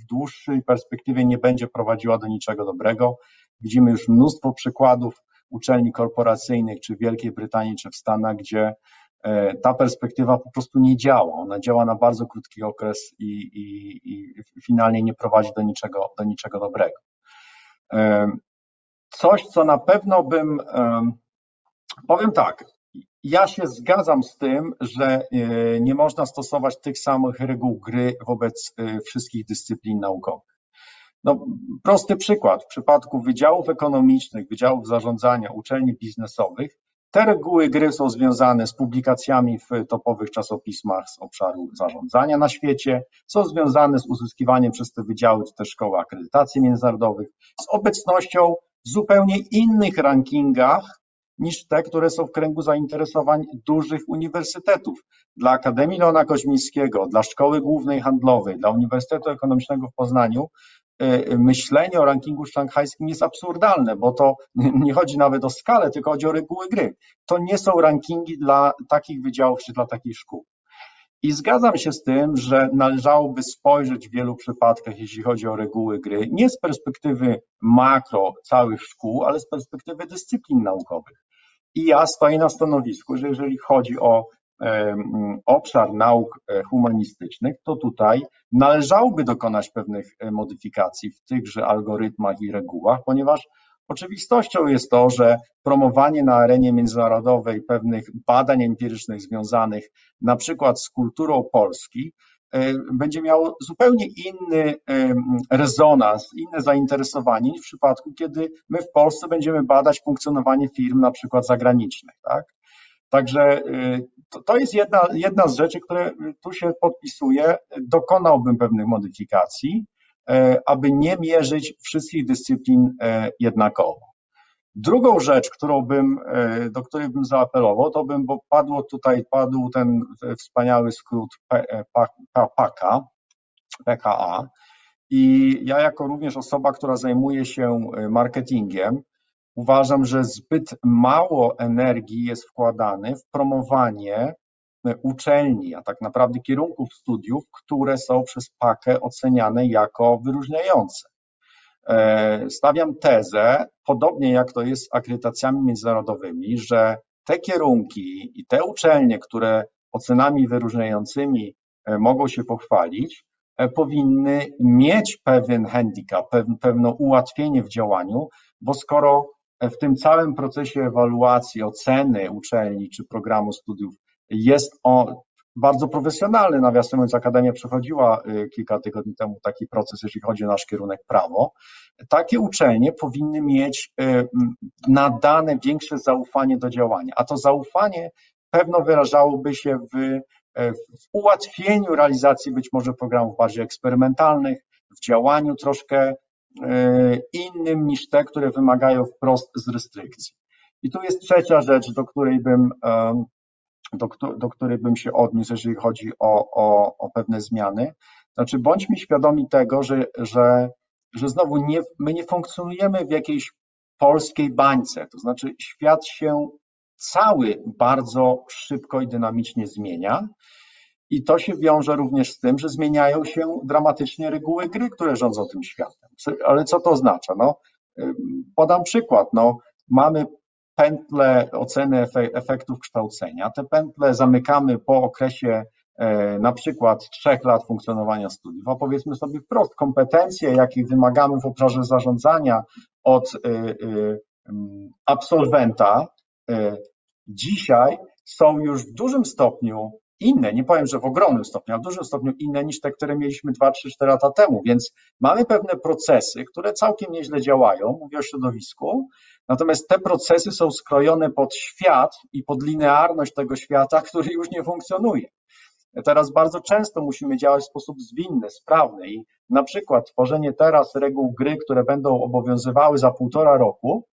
w dłuższej perspektywie nie będzie prowadziła do niczego dobrego. Widzimy już mnóstwo przykładów uczelni korporacyjnych, czy w Wielkiej Brytanii, czy w Stanach, gdzie e, ta perspektywa po prostu nie działa. Ona działa na bardzo krótki okres i, i, i finalnie nie prowadzi do niczego, do niczego dobrego. E, coś, co na pewno bym, e, powiem tak, ja się zgadzam z tym, że nie można stosować tych samych reguł gry wobec wszystkich dyscyplin naukowych. No, prosty przykład. W przypadku wydziałów ekonomicznych, wydziałów zarządzania, uczelni biznesowych, te reguły gry są związane z publikacjami w topowych czasopismach z obszaru zarządzania na świecie, są związane z uzyskiwaniem przez te wydziały czy te szkoły akredytacji międzynarodowych, z obecnością w zupełnie innych rankingach niż te, które są w kręgu zainteresowań dużych uniwersytetów. Dla Akademii Leona Koźmińskiego, dla Szkoły Głównej Handlowej, dla Uniwersytetu Ekonomicznego w Poznaniu myślenie o rankingu szanghajskim jest absurdalne, bo to [LAUGHS] nie chodzi nawet o skalę, tylko chodzi o reguły gry. To nie są rankingi dla takich wydziałów czy dla takich szkół. I zgadzam się z tym, że należałoby spojrzeć w wielu przypadkach, jeśli chodzi o reguły gry, nie z perspektywy makro całych szkół, ale z perspektywy dyscyplin naukowych. I ja stoję na stanowisku, że jeżeli chodzi o obszar nauk e, humanistycznych, to tutaj należałoby dokonać pewnych e, modyfikacji w tychże algorytmach i regułach, ponieważ oczywistością jest to, że promowanie na arenie międzynarodowej pewnych badań empirycznych związanych na przykład z kulturą Polski e, będzie miało zupełnie inny rezonans, inne zainteresowanie niż w przypadku, kiedy my w Polsce będziemy badać funkcjonowanie firm na przykład zagranicznych. Tak? Także y, to, jest jedna, jedna z rzeczy, które tu się podpisuje. Dokonałbym pewnych modyfikacji, e, aby nie mierzyć wszystkich dyscyplin e, jednakowo. Drugą rzecz, którą bym, e, do której bym zaapelował, to bym, bo padło tutaj, padł ten wspaniały skrót PAKA, PKA. I ja jako również osoba, która zajmuje się marketingiem, Uważam, że zbyt mało energii jest wkładane w promowanie e, uczelni, a tak naprawdę kierunków studiów, które są przez PAKę oceniane jako wyróżniające. E, stawiam tezę, podobnie jak to jest z akredytacjami międzynarodowymi, że te kierunki i te uczelnie, które ocenami wyróżniającymi e, mogą się pochwalić, powinny mieć pewien handicap, pewne ułatwienie w działaniu, bo skoro w tym całym procesie ewaluacji, oceny uczelni czy programu studiów jest on bardzo profesjonalny. Nawiasem mówiąc, Akademia przechodziła y, kilka tygodni temu taki proces, jeśli chodzi o nasz kierunek prawo. Takie uczelnie powinny mieć y, nadane większe zaufanie do działania, a to zaufanie pewno wyrażałoby się w, y, w ułatwieniu realizacji być może programów bardziej eksperymentalnych, w działaniu troszkę innym niż te, które wymagają wprost z restrykcji. I tu jest trzecia rzecz, do której bym, e, do, do której bym się odniósł, jeżeli chodzi o, o, o pewne zmiany. Znaczy, bądźmy świadomi tego, że, że, że znowu nie, my nie funkcjonujemy w jakiejś polskiej bańce, to znaczy świat się cały bardzo szybko i dynamicznie zmienia i to się wiąże również z tym, że zmieniają się dramatycznie reguły gry, które rządzą tym światem. Ale co to oznacza? No, podam przykład. No, mamy pętle oceny efektów kształcenia. Te pętle zamykamy po okresie e, na przykład trzech lat funkcjonowania studiów, a powiedzmy sobie wprost, kompetencje, jakich wymagamy w obszarze zarządzania od e, e, absolwenta, dzisiaj są już w dużym stopniu inne, nie powiem, że w ogromnym stopniu, ale w dużym stopniu inne niż te, które mieliśmy 2, 3, 4 lata temu, więc mamy pewne procesy, które całkiem nieźle działają, mówię o środowisku, natomiast te procesy są skrojone pod świat i pod linearność tego świata, [LAUGHS] który już nie funkcjonuje. Teraz bardzo często musimy działać w sposób zwinny, sprawny. I na przykład tworzenie teraz reguł gry, które będą obowiązywały za półtora roku,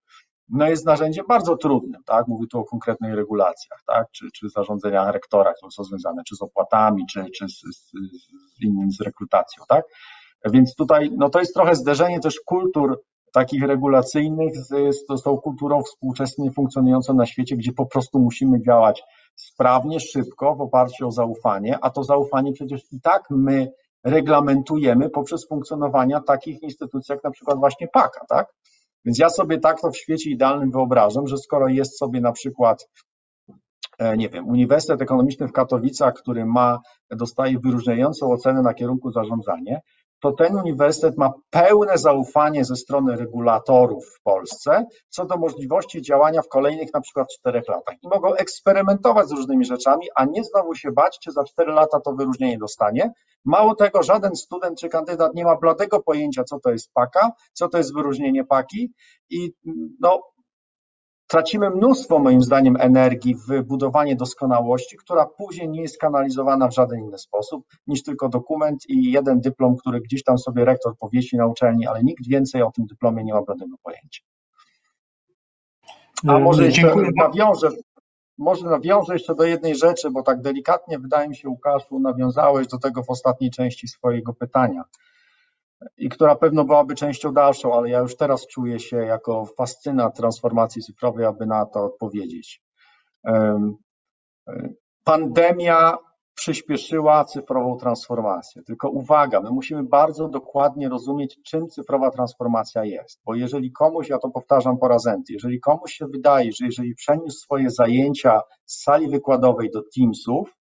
no jest narzędziem bardzo trudnym, tak? Mówię tu o konkretnych regulacjach, tak? Czy, czy zarządzeniach rektora, które są związane czy z opłatami, czy, czy z, z, z innym, z rekrutacją, tak? Więc tutaj, no to jest trochę zderzenie też kultur takich regulacyjnych z, z tą kulturą współczesnie funkcjonującą na świecie, gdzie po prostu musimy działać sprawnie, szybko, w oparciu o zaufanie, a to zaufanie przecież i tak my reglamentujemy poprzez funkcjonowania takich instytucji jak na przykład właśnie PAKA, tak? Więc ja sobie tak to w świecie idealnym wyobrażam, że skoro jest sobie na przykład e, nie wiem, Uniwersytet Ekonomiczny w Katowicach, który ma, dostaje wyróżniającą ocenę na kierunku zarządzanie, to ten uniwersytet ma pełne zaufanie ze strony regulatorów w Polsce co do możliwości działania w kolejnych na przykład czterech latach i mogą eksperymentować z różnymi rzeczami, a nie znowu się bać, czy za cztery lata to wyróżnienie dostanie. Mało tego, żaden student czy kandydat nie ma bladego pojęcia, co to jest PAKA, co to jest wyróżnienie PAKI i no, Tracimy mnóstwo, moim zdaniem, energii w budowanie doskonałości, która później nie jest kanalizowana w żaden inny sposób niż tylko dokument i jeden dyplom, który gdzieś tam sobie rektor powiesi na uczelni, ale nikt więcej o tym dyplomie nie ma żadnego pojęcia. A może jeszcze nawiążę, może nawiążę jeszcze do jednej rzeczy, bo tak delikatnie, wydaje mi się, Łukaszu, nawiązałeś do tego w ostatniej części swojego pytania i która pewno byłaby częścią dalszą, ale ja już teraz czuję się jako fascynat transformacji cyfrowej, aby na to odpowiedzieć. Pandemia przyspieszyła cyfrową transformację. Tylko uwaga, my musimy bardzo dokładnie rozumieć, czym cyfrowa transformacja jest, bo jeżeli komuś, ja to powtarzam po raz jeżeli komuś się wydaje, że jeżeli przeniósł swoje zajęcia z sali wykładowej do Teamsów,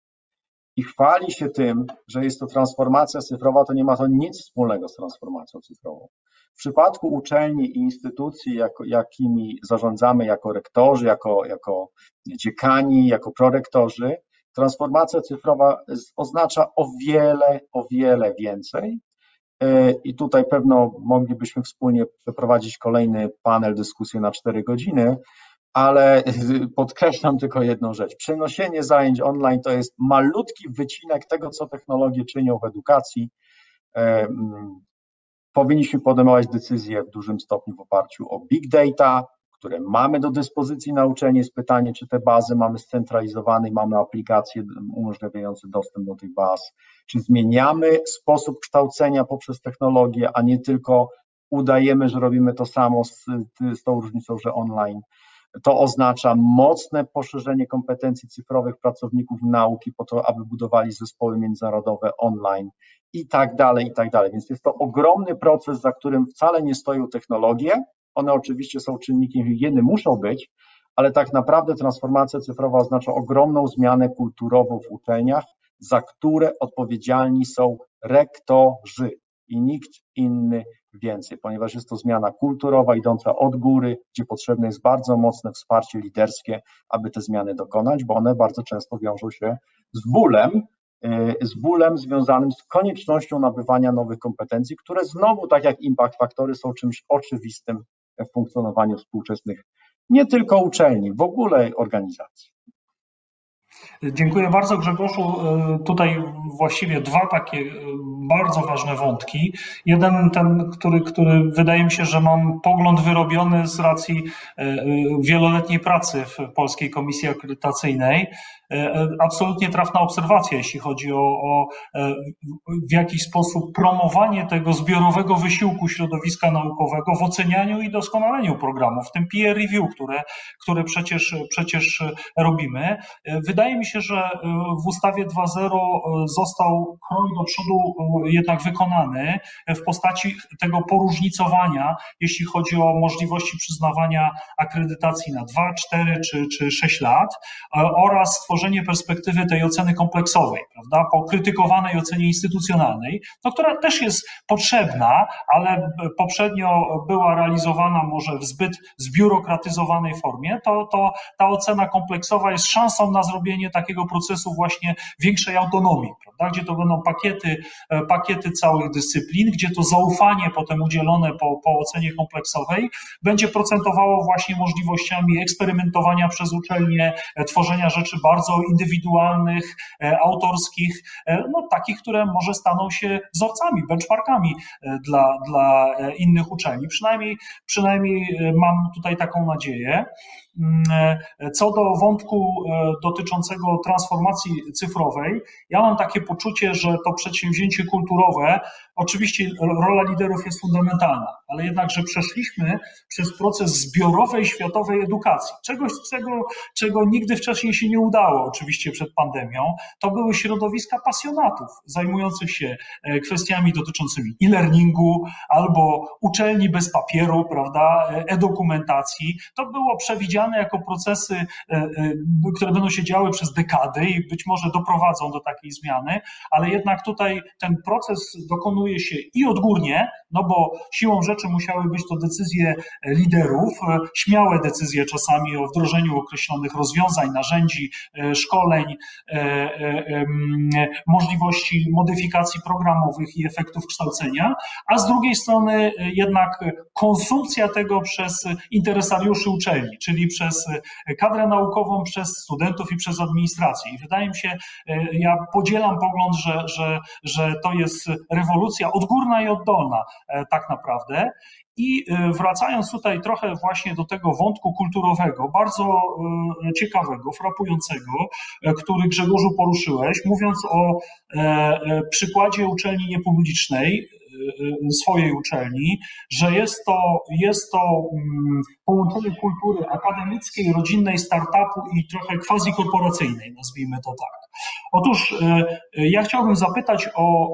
i chwali się tym, że jest to transformacja cyfrowa, to nie ma to nic wspólnego z transformacją cyfrową. W przypadku uczelni i instytucji, jakimi zarządzamy jako rektorzy, jako, jako dziekani, jako prorektorzy, transformacja cyfrowa oznacza o wiele, o wiele więcej. E, I tutaj pewno moglibyśmy wspólnie przeprowadzić kolejny panel, dyskusję na 4 godziny, ale [LAUGHS] podkreślam tylko jedną rzecz. Przeniesienie zajęć online to jest malutki wycinek tego, co technologie czynią w edukacji. Powinniśmy podejmować decyzje w dużym stopniu w oparciu o big data, które mamy do dyspozycji na uczelni. Jest pytanie, czy te bazy mamy scentralizowane i mamy aplikacje umożliwiające dostęp do tych baz, czy zmieniamy sposób kształcenia poprzez technologię, a nie tylko udajemy, że robimy to samo z, z tą różnicą, że online. To oznacza mocne poszerzenie kompetencji cyfrowych pracowników nauki po to, aby budowali zespoły międzynarodowe online i tak dalej, i tak dalej. Więc jest to ogromny proces, za którym wcale nie stoją technologie. One oczywiście są czynnikiem higieny, muszą być, ale tak naprawdę transformacja cyfrowa oznacza ogromną zmianę kulturową w uczelniach, za które odpowiedzialni są rektorzy i nikt inny więcej, ponieważ jest to zmiana kulturowa idąca od góry, gdzie potrzebne jest bardzo mocne wsparcie liderskie, aby te zmiany dokonać, bo one bardzo często wiążą się z bólem, y, z bólem związanym z koniecznością nabywania nowych kompetencji, które znowu, tak jak impact faktory, są czymś oczywistym w funkcjonowaniu współczesnych nie tylko uczelni, w ogóle organizacji. Dziękuję bardzo Grzegorzu. E, tutaj właściwie dwa takie e, bardzo ważne wątki. Jeden ten, który, który wydaje mi się, że mam pogląd wyrobiony z racji e, wieloletniej pracy w Polskiej Komisji Akredytacyjnej. Absolutnie trafna obserwacja, jeśli chodzi o, o w jakiś sposób promowanie tego zbiorowego wysiłku środowiska naukowego w ocenianiu i doskonaleniu programów, w tym peer review, które, które przecież, przecież robimy. Wydaje mi się, że e, w ustawie 2.0 e, został krok do przodu e, jednak wykonany w postaci tego poróżnicowania, jeśli chodzi o możliwości przyznawania akredytacji na 2, 4 czy, czy 6 lat oraz stworzenie perspektywy tej oceny kompleksowej, prawda, po krytykowanej ocenie instytucjonalnej, no, która też jest potrzebna, ale poprzednio była realizowana może w zbyt zbiurokratyzowanej formie, to, to ta ocena kompleksowa jest szansą na zrobienie takiego procesu właśnie większej autonomii, prawda? gdzie to będą pakiety, e, pakiety całych dyscyplin, gdzie to zaufanie potem udzielone po, po ocenie kompleksowej będzie procentowało właśnie możliwościami eksperymentowania przez uczelnię, e, tworzenia rzeczy bardzo indywidualnych, autorskich, no takich, które może staną się wzorcami, benchmarkami dla, dla innych uczelni. Przynajmniej, przynajmniej mam tutaj taką nadzieję. Mm, e, co do wątku e, dotyczącego transformacji cyfrowej, ja mam takie poczucie, że to przedsięwzięcie kulturowe, oczywiście rola liderów jest fundamentalna, ale jednakże przeszliśmy przez proces zbiorowej światowej edukacji. Czegoś, czego, czego nigdy wcześniej się nie udało, oczywiście przed pandemią. To były środowiska pasjonatów zajmujących się e, kwestiami dotyczącymi e-learningu albo uczelni bez papieru, prawda, e-dokumentacji. To było przewidziane jako procesy, e, e, które będą się działy przez dekady i być może doprowadzą do takiej zmiany, ale jednak tutaj ten proces dokonuje się i odgórnie, no bo siłą rzeczy musiały być to decyzje liderów, e, śmiałe decyzje czasami o wdrożeniu określonych rozwiązań, narzędzi, szkoleń, możliwości modyfikacji programowych i efektów kształcenia, a z drugiej strony jednak konsumpcja tego przez interesariuszy uczelni, czyli przez e, kadrę naukową, przez studentów i przez administrację. I wydaje mi się, e, ja podzielam pogląd, że, że, że to jest rewolucja odgórna i oddolna e, tak naprawdę. I wracając tutaj trochę właśnie do tego wątku kulturowego, bardzo ciekawego, frapującego, który Grzegorzu poruszyłeś, mówiąc o przykładzie uczelni niepublicznej, swojej uczelni, że jest to, jest to mm, połączenie kultury akademickiej, rodzinnej, startupu i trochę quasi-korporacyjnej, nazwijmy to tak. Otóż y, y, ja chciałbym zapytać o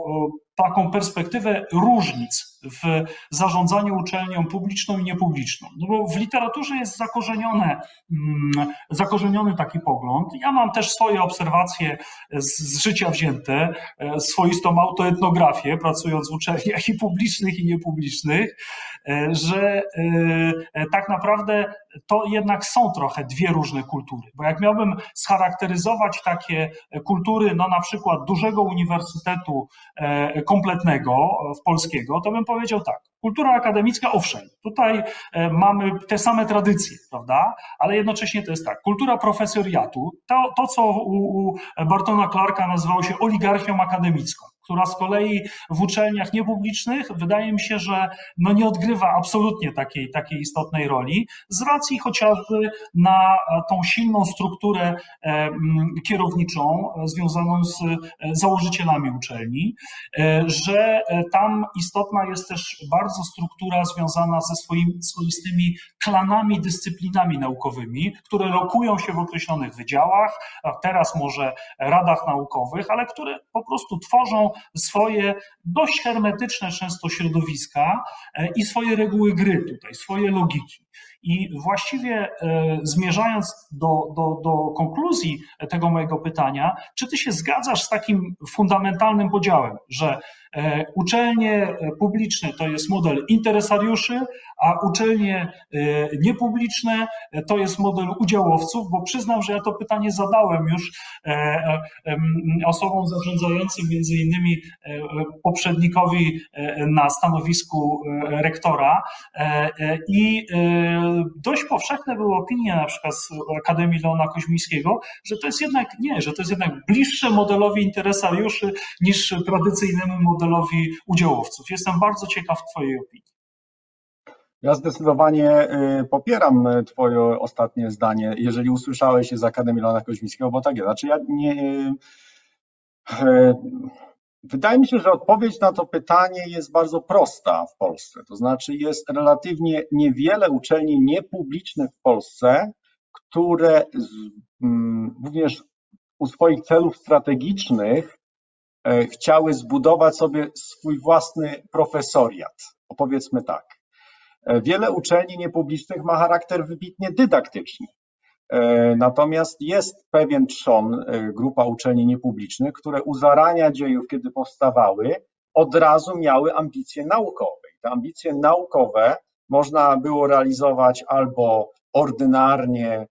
taką perspektywę różnic w zarządzaniu uczelnią publiczną i niepubliczną. No bo w literaturze jest zakorzenione, mm, zakorzeniony taki pogląd. Ja mam też swoje obserwacje z, z życia wzięte, e, swoistą autoetnografię, pracując w uczelniach i publicznych, i niepublicznych, e, że e, tak naprawdę to jednak są trochę dwie różne kultury. Bo jak miałbym scharakteryzować takie kultury, no na przykład dużego uniwersytetu kompletnego w polskiego, to bym powiedział tak. Kultura akademicka, owszem, tutaj e, mamy te same tradycje, prawda? Ale jednocześnie to jest tak. Kultura profesoriatu, to, to co u, u Bartona Clarka nazywało się oligarchią akademicką która z kolei w uczelniach niepublicznych wydaje mi się, że no nie odgrywa absolutnie takiej, takiej istotnej roli, z racji chociażby na tą silną strukturę e, kierowniczą związaną z e, założycielami uczelni, e, że tam istotna jest też bardzo struktura związana ze swoimi, swoistymi klanami, dyscyplinami naukowymi, które lokują się w określonych wydziałach, teraz może radach naukowych, ale które po prostu tworzą swoje dość hermetyczne często środowiska e, i swoje reguły gry tutaj, swoje logiki. I właściwie e, zmierzając do, do, do konkluzji tego mojego pytania, czy ty się zgadzasz z takim fundamentalnym podziałem, że uczelnie publiczne to jest model interesariuszy, a uczelnie niepubliczne to jest model udziałowców, bo przyznam, że ja to pytanie zadałem już osobom zarządzającym, między innymi poprzednikowi na stanowisku rektora. I dość powszechne były opinie na przykład z Akademii Leona Koźmińskiego, że to jest jednak nie, że to jest jednak bliższe modelowi interesariuszy niż tradycyjnemu modelowi udziałowców. Jestem bardzo ciekaw Twojej opinii. Ja zdecydowanie y, popieram Twoje ostatnie zdanie, jeżeli usłyszałeś się z Akademii Leona Koźmińskiego, bo tak jest. Znaczy ja nie, y, y, Wydaje mi się, że odpowiedź na to pytanie jest bardzo prosta w Polsce. To znaczy, jest relatywnie niewiele uczelni niepublicznych w Polsce, które z, mm, również u swoich celów strategicznych chciały zbudować sobie swój własny profesoriat. Opowiedzmy tak. E, wiele uczelni niepublicznych ma charakter wybitnie dydaktyczny. E, natomiast jest pewien trzon, e, grupa uczelni niepublicznych, które u zarania dziejów, kiedy powstawały, od razu miały ambicje naukowe. Te ambicje naukowe można było realizować albo ordynarnie e,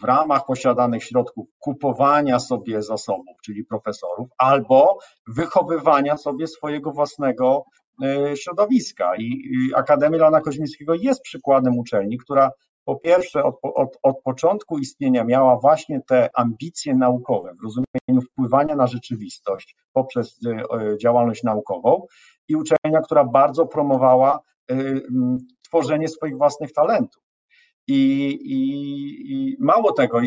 w ramach posiadanych środków kupowania sobie zasobów, czyli profesorów, albo wychowywania sobie swojego własnego środowiska. I Akademia Leona Koźmińskiego jest przykładem uczelni, która po pierwsze, od, od, od początku istnienia miała właśnie te ambicje naukowe w rozumieniu wpływania na rzeczywistość poprzez działalność naukową i uczelnia, która bardzo promowała tworzenie swoich własnych talentów. I, i, I, mało tego,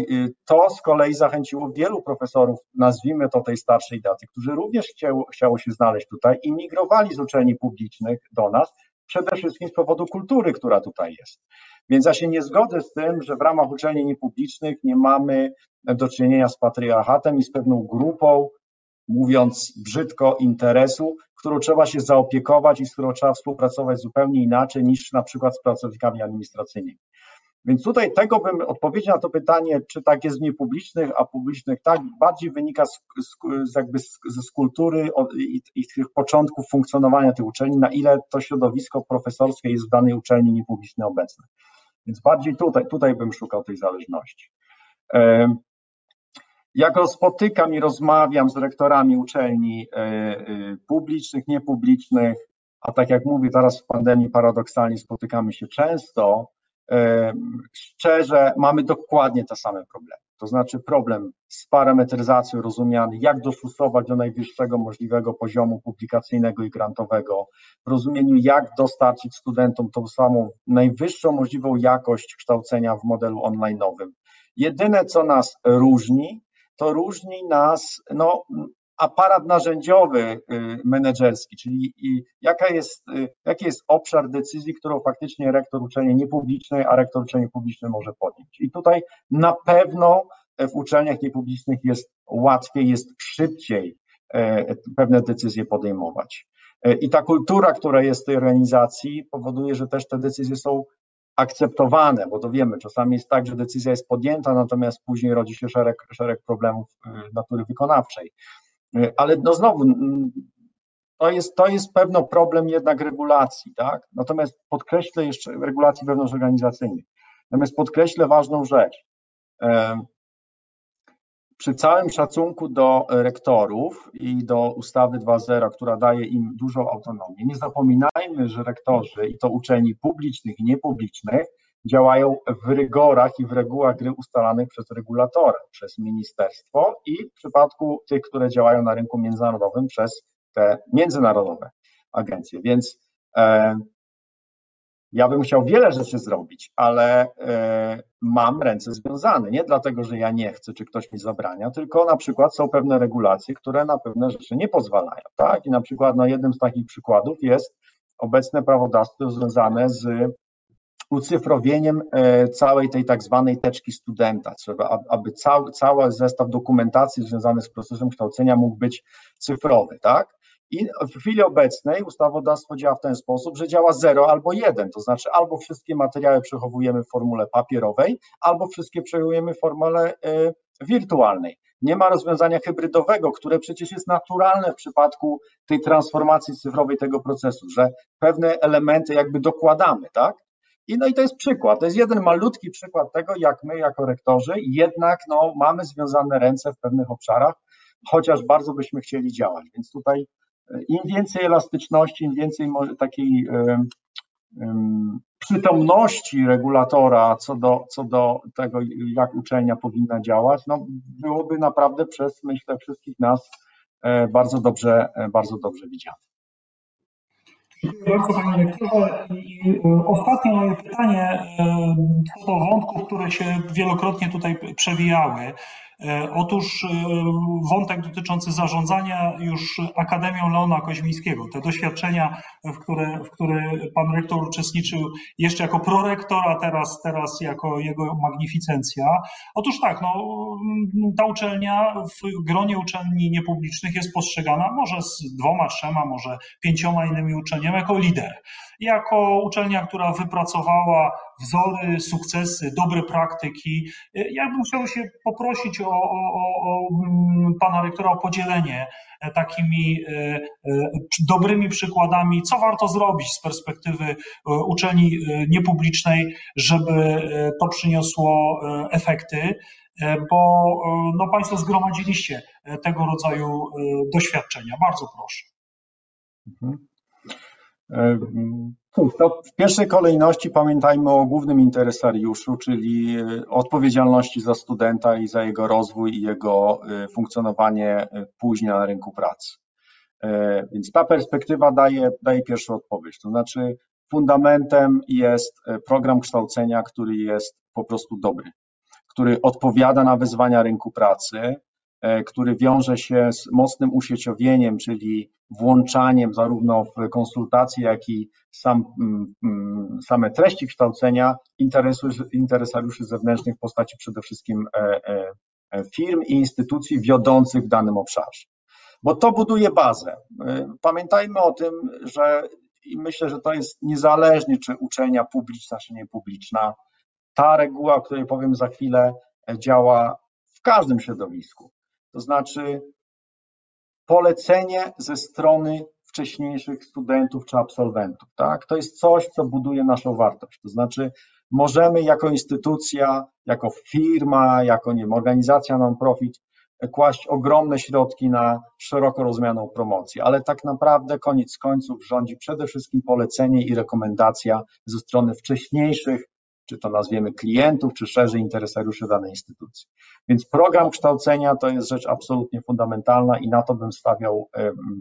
to z kolei zachęciło wielu profesorów, nazwijmy to tej starszej daty, którzy również chciało, chciało się znaleźć tutaj i migrowali z uczelni publicznych do nas, przede wszystkim z powodu kultury, która tutaj jest. Więc ja się nie zgodzę z tym, że w ramach uczelni niepublicznych nie mamy do czynienia z patriarchatem i z pewną grupą, mówiąc brzydko, interesu, którą trzeba się zaopiekować i z którą trzeba współpracować zupełnie inaczej niż na przykład z pracownikami administracyjnymi. Więc tutaj tego bym, odpowiedź na to pytanie, czy tak jest w niepublicznych, a publicznych tak, bardziej wynika z, z, jakby z, z kultury i, i tych początków funkcjonowania tej uczelni, na ile to środowisko profesorskie jest w danej uczelni niepublicznej obecne. Więc bardziej tutaj, tutaj bym szukał tej zależności. Jak spotykam i rozmawiam z rektorami uczelni e, e, publicznych, niepublicznych, a tak jak mówię, teraz w pandemii paradoksalnie spotykamy się często, szczerze mamy dokładnie te same problemy. To znaczy problem z parametryzacją rozumiany, jak dostosować do najwyższego możliwego poziomu publikacyjnego i grantowego, w rozumieniu jak dostarczyć studentom tą samą najwyższą możliwą jakość kształcenia w modelu online'owym. Jedyne, co nas różni, to różni nas no, aparat narzędziowy y, menedżerski, czyli jaka jest, y, jaki jest obszar decyzji, którą faktycznie rektor uczelni niepublicznej, a rektor uczelni publicznej może podjąć. I tutaj na pewno w uczelniach niepublicznych jest łatwiej, jest szybciej e, pewne decyzje podejmować. E, I ta kultura, która jest w tej organizacji, powoduje, że też te decyzje są akceptowane, bo to wiemy, czasami jest tak, że decyzja jest podjęta, natomiast później rodzi się szereg, szereg problemów y, natury wykonawczej. Ale no znowu, to jest, to jest pewno problem jednak regulacji, tak? Natomiast podkreślę jeszcze regulacji wewnątrzorganizacyjnych. Natomiast podkreślę ważną rzecz. Przy całym szacunku do rektorów i do ustawy 2.0, która daje im dużą autonomię, nie zapominajmy, że rektorzy i to uczelni publicznych i niepublicznych działają w rygorach i w regułach gry ustalanych przez regulatora, przez ministerstwo i w przypadku tych, które działają na rynku międzynarodowym przez te międzynarodowe agencje. Więc e, ja bym chciał wiele rzeczy zrobić, ale e, mam ręce związane. Nie dlatego, że ja nie chcę, czy ktoś mi zabrania, tylko na przykład są pewne regulacje, które na pewne rzeczy nie pozwalają. Tak? I na przykład no, jednym z takich przykładów jest obecne prawodawstwo związane z ucyfrowieniem e, całej tej tak zwanej teczki studenta. Trzeba, aby cały, cały zestaw dokumentacji związany z procesem kształcenia mógł być cyfrowy, tak? I w chwili obecnej ustawodawstwo działa w ten sposób, że działa 0 albo 1, to znaczy albo wszystkie materiały przechowujemy w formule papierowej, albo wszystkie przechowujemy w formule e, wirtualnej. Nie ma rozwiązania hybrydowego, które przecież jest naturalne w przypadku tej transformacji cyfrowej tego procesu, że pewne elementy jakby dokładamy, tak? I no i to jest przykład, to jest jeden malutki przykład tego, jak my jako rektorzy jednak no, mamy związane ręce w pewnych obszarach, chociaż bardzo byśmy chcieli działać. Więc tutaj e, im więcej elastyczności, im więcej takiej przytomności regulatora co do, co do tego, jak uczelnia powinna działać, no byłoby naprawdę przez, myślę, wszystkich nas e, bardzo dobrze, e, bardzo dobrze widziane. Bardzo Panie Lektorze. I ostatnie moje pytanie co do wątków, które się wielokrotnie tutaj przewijały. E, otóż e, wątek dotyczący zarządzania już Akademią Leona Koźmińskiego, te doświadczenia, w które, w które pan rektor uczestniczył jeszcze jako prorektor, a teraz, teraz jako jego magnificencja. Otóż tak, no, ta uczelnia w gronie uczelni niepublicznych jest postrzegana może z dwoma, trzema, może pięcioma innymi uczelniami jako lider jako uczelnia, która wypracowała wzory, sukcesy, dobre praktyki. Ja bym chciał się poprosić o, o, o, mm, pana rektora o podzielenie e, takimi e, e, dobrymi przykładami, co warto zrobić z perspektywy uczelni niepublicznej, żeby to przyniosło efekty, bo no, Państwo zgromadziliście tego rodzaju doświadczenia. Bardzo proszę. Cóż, to w pierwszej kolejności pamiętajmy o głównym interesariuszu, czyli e, odpowiedzialności za studenta i za jego rozwój i jego e, funkcjonowanie e, później na rynku pracy. Więc ta perspektywa daje, daje pierwszą odpowiedź. To znaczy, fundamentem jest program kształcenia, który jest po prostu dobry, który odpowiada na wyzwania rynku pracy, który wiąże się z mocnym usieciowieniem, czyli włączaniem zarówno w konsultacje, jak i sam, mm, mm, same treści kształcenia interesariuszy zewnętrznych w postaci przede wszystkim e, e, firm i instytucji wiodących w danym obszarze. Bo to buduje bazę. Pamiętajmy o tym, że i myślę, że to jest niezależnie, czy uczelnia publiczna, czy niepubliczna. Ta reguła, o której powiem za chwilę, działa w każdym środowisku to znaczy polecenie ze strony wcześniejszych studentów czy absolwentów. Tak? To jest coś, co buduje naszą wartość. To znaczy, możemy jako instytucja, jako firma, jako nie wiem, organizacja non-profit kłaść ogromne środki na szeroko rozumianą promocję, ale tak naprawdę koniec końców rządzi przede wszystkim polecenie i rekomendacja ze strony wcześniejszych czy to nazwiemy klientów, czy szerzej interesariuszy danej instytucji. Więc program kształcenia to jest rzecz absolutnie fundamentalna i na to bym stawiał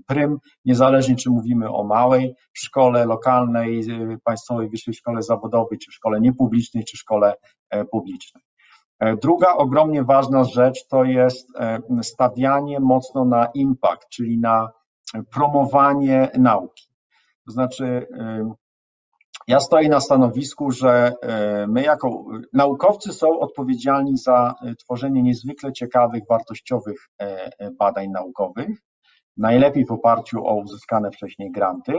prym, niezależnie czy mówimy o małej szkole lokalnej, y, państwowej wyższej szkole zawodowej, czy szkole niepublicznej, czy szkole e, publicznej. E, druga ogromnie ważna rzecz to jest e, stawianie mocno na impact, czyli na promowanie nauki. To znaczy, ja stoję na stanowisku, że e, my jako naukowcy są odpowiedzialni za e, tworzenie niezwykle ciekawych, wartościowych e, badań naukowych, najlepiej w oparciu o uzyskane wcześniej granty,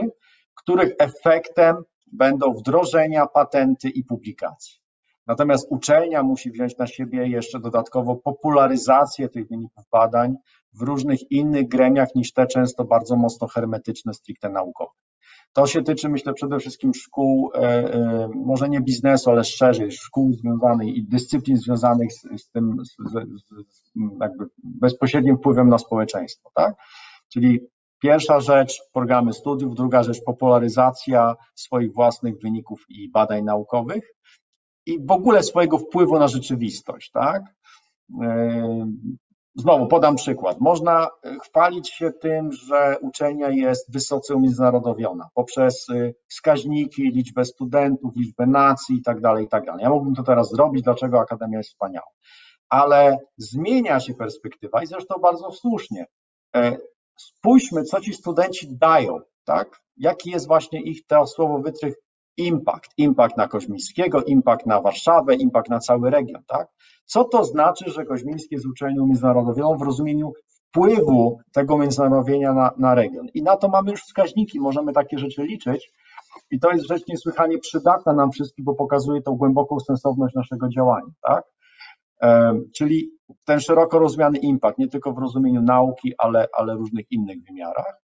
których efektem będą wdrożenia, patenty i publikacje. Natomiast uczelnia musi wziąć na siebie jeszcze dodatkowo popularyzację tych wyników badań w różnych innych gremiach niż te często bardzo mocno hermetyczne, stricte naukowe. To się tyczy, myślę, przede wszystkim szkół, e, e, może nie biznesu, ale szerzej, szkół związanych i dyscyplin związanych z, z tym, z, z, jakby bezpośrednim wpływem na społeczeństwo, tak? Czyli pierwsza rzecz programy studiów, druga rzecz popularyzacja swoich własnych wyników i badań naukowych i w ogóle swojego wpływu na rzeczywistość, tak? Znowu podam przykład. Można e, chwalić się tym, że uczelnia jest wysoce umiędzynarodowiona poprzez e, wskaźniki, liczbę studentów, liczbę nacji itd. tak Tak ja mógłbym to teraz zrobić, dlaczego Akademia jest wspaniała. Ale zmienia się perspektywa i zresztą bardzo słusznie. E, spójrzmy, co ci studenci dają, tak? Jaki jest właśnie ich, to słowo wytrych, impact. Impact na Koźmińskiego, impact na Warszawę, impact na cały region, tak? Co to znaczy, że Koźmińskie jest uczelnią międzynarodową w rozumieniu wpływu tego międzynarodowienia na, na region? I na to mamy już wskaźniki, możemy takie rzeczy liczyć. I to jest rzecz niesłychanie przydatna nam wszystkim, bo pokazuje tą głęboką sensowność naszego działania, tak? Czyli ten szeroko rozumiany impact, nie tylko w rozumieniu nauki, ale, ale różnych innych wymiarach.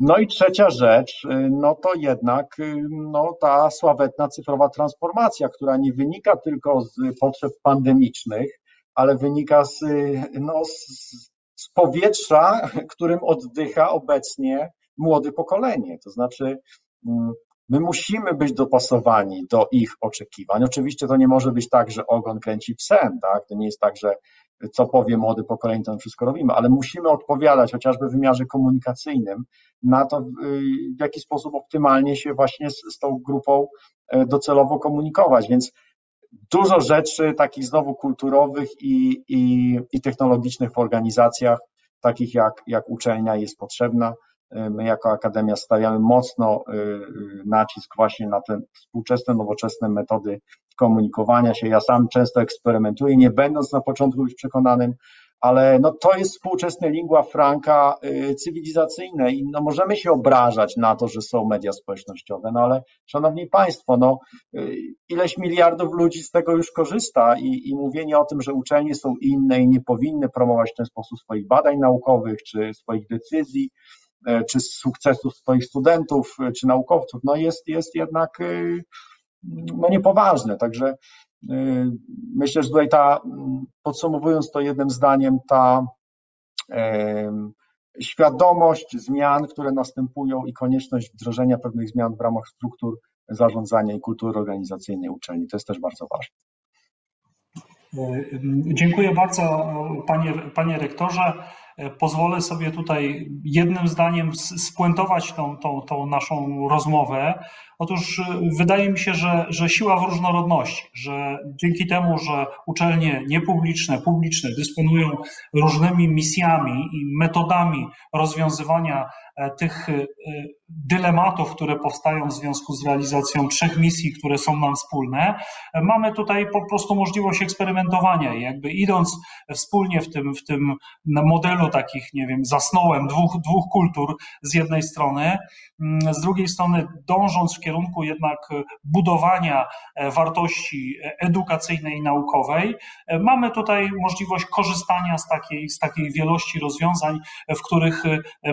No i trzecia rzecz, y, no to jednak y, no, ta sławetna cyfrowa transformacja, która nie wynika tylko z potrzeb pandemicznych, ale wynika z, y, no, z, z powietrza, którym oddycha obecnie młode pokolenie. To znaczy, mm, my musimy być dopasowani do ich oczekiwań. Oczywiście to nie może być tak, że ogon kręci psem, tak? To nie jest tak, że co powie młody pokolenie, to wszystko robimy, ale musimy odpowiadać chociażby w wymiarze komunikacyjnym na to, w jaki sposób optymalnie się właśnie z, z tą grupą e, docelowo komunikować, więc dużo rzeczy takich znowu kulturowych i, i, i technologicznych w organizacjach, takich jak, jak uczelnia jest potrzebna. E, my jako Akademia stawiamy mocno e, nacisk właśnie na te współczesne, nowoczesne metody komunikowania się. Ja sam często eksperymentuję, nie będąc na początku już przekonanym, ale no to jest współczesne lingua franca cywilizacyjne i no możemy się obrażać na to, że są media społecznościowe, no ale szanowni państwo, no ileś miliardów ludzi z tego już korzysta i, i mówienie o tym, że uczelnie są inne i nie powinny promować w ten sposób swoich badań naukowych czy swoich decyzji, y, czy sukcesów swoich studentów, czy naukowców, no jest, jest jednak no niepoważne. Także myślę, że tutaj ta, podsumowując to jednym zdaniem, ta świadomość zmian, które następują i konieczność wdrożenia pewnych zmian w ramach struktur zarządzania i kultury organizacyjnej uczelni. To jest też bardzo ważne. Dziękuję bardzo, panie, panie rektorze. Pozwolę sobie tutaj jednym zdaniem spuentować tą, tą, tą naszą rozmowę. Otóż wydaje mi się, że, że siła w różnorodności, że dzięki temu, że uczelnie niepubliczne, publiczne dysponują różnymi misjami i metodami rozwiązywania E, tych e, dylematów, które powstają w związku z realizacją trzech misji, które są nam wspólne, mamy tutaj po prostu możliwość eksperymentowania. I jakby idąc wspólnie w tym, w tym modelu takich, nie wiem, zasnołem dwóch, dwóch kultur z jednej strony, mm, z drugiej strony dążąc w kierunku jednak budowania e, wartości edukacyjnej i naukowej, mamy tutaj możliwość korzystania z takiej, z takiej wielości rozwiązań, w których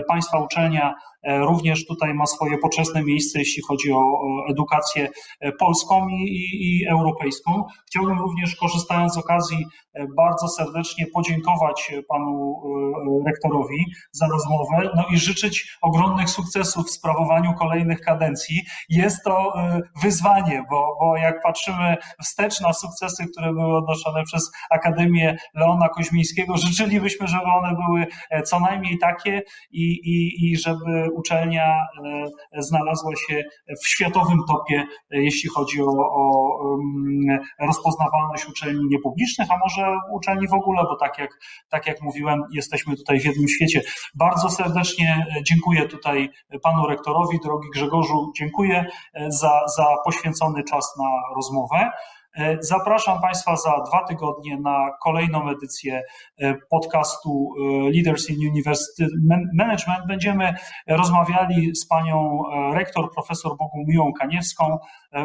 państwa uczelnia E, również tutaj ma swoje poczesne miejsce, jeśli chodzi o edukację e, polską i, i europejską. Chciałbym również, korzystając z okazji, e, bardzo serdecznie podziękować panu rektorowi za rozmowę, no i życzyć ogromnych sukcesów w sprawowaniu kolejnych kadencji. Jest to wyzwanie, bo, bo jak patrzymy wstecz na sukcesy, które były odnoszone przez Akademię Leona Koźmińskiego, życzylibyśmy, żeby one były co najmniej takie i, i, i żeby uczelnia e, znalazła się w światowym topie, e, jeśli chodzi o, o rozpoznawalność uczelni niepublicznych, a może uczelni w ogóle, bo tak jak, tak jak mówiłem, jesteśmy tutaj w jednym świecie. Bardzo serdecznie e, dziękuję tutaj panu rektorowi, drogi Grzegorzu, dziękuję za, za poświęcony czas na rozmowę. E, zapraszam Państwa za dwa tygodnie na kolejną edycję e, podcastu e, Leaders in University Management. Będziemy rozmawiali z panią rektor, profesor Bogumiłą Kaniewską,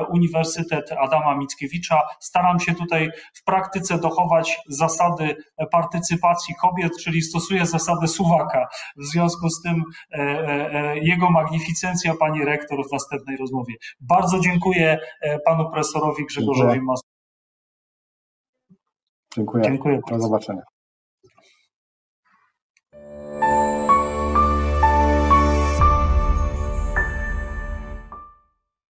Uniwersytet Adama Mickiewicza. Staram się tutaj w praktyce dochować zasady partycypacji kobiet, czyli stosuję zasadę suwaka. W związku z tym jego magnificencja, pani rektor w następnej rozmowie. Bardzo dziękuję panu profesorowi Grzegorzowi Mas Dziękuję. Dziękuję. Do zobaczenia.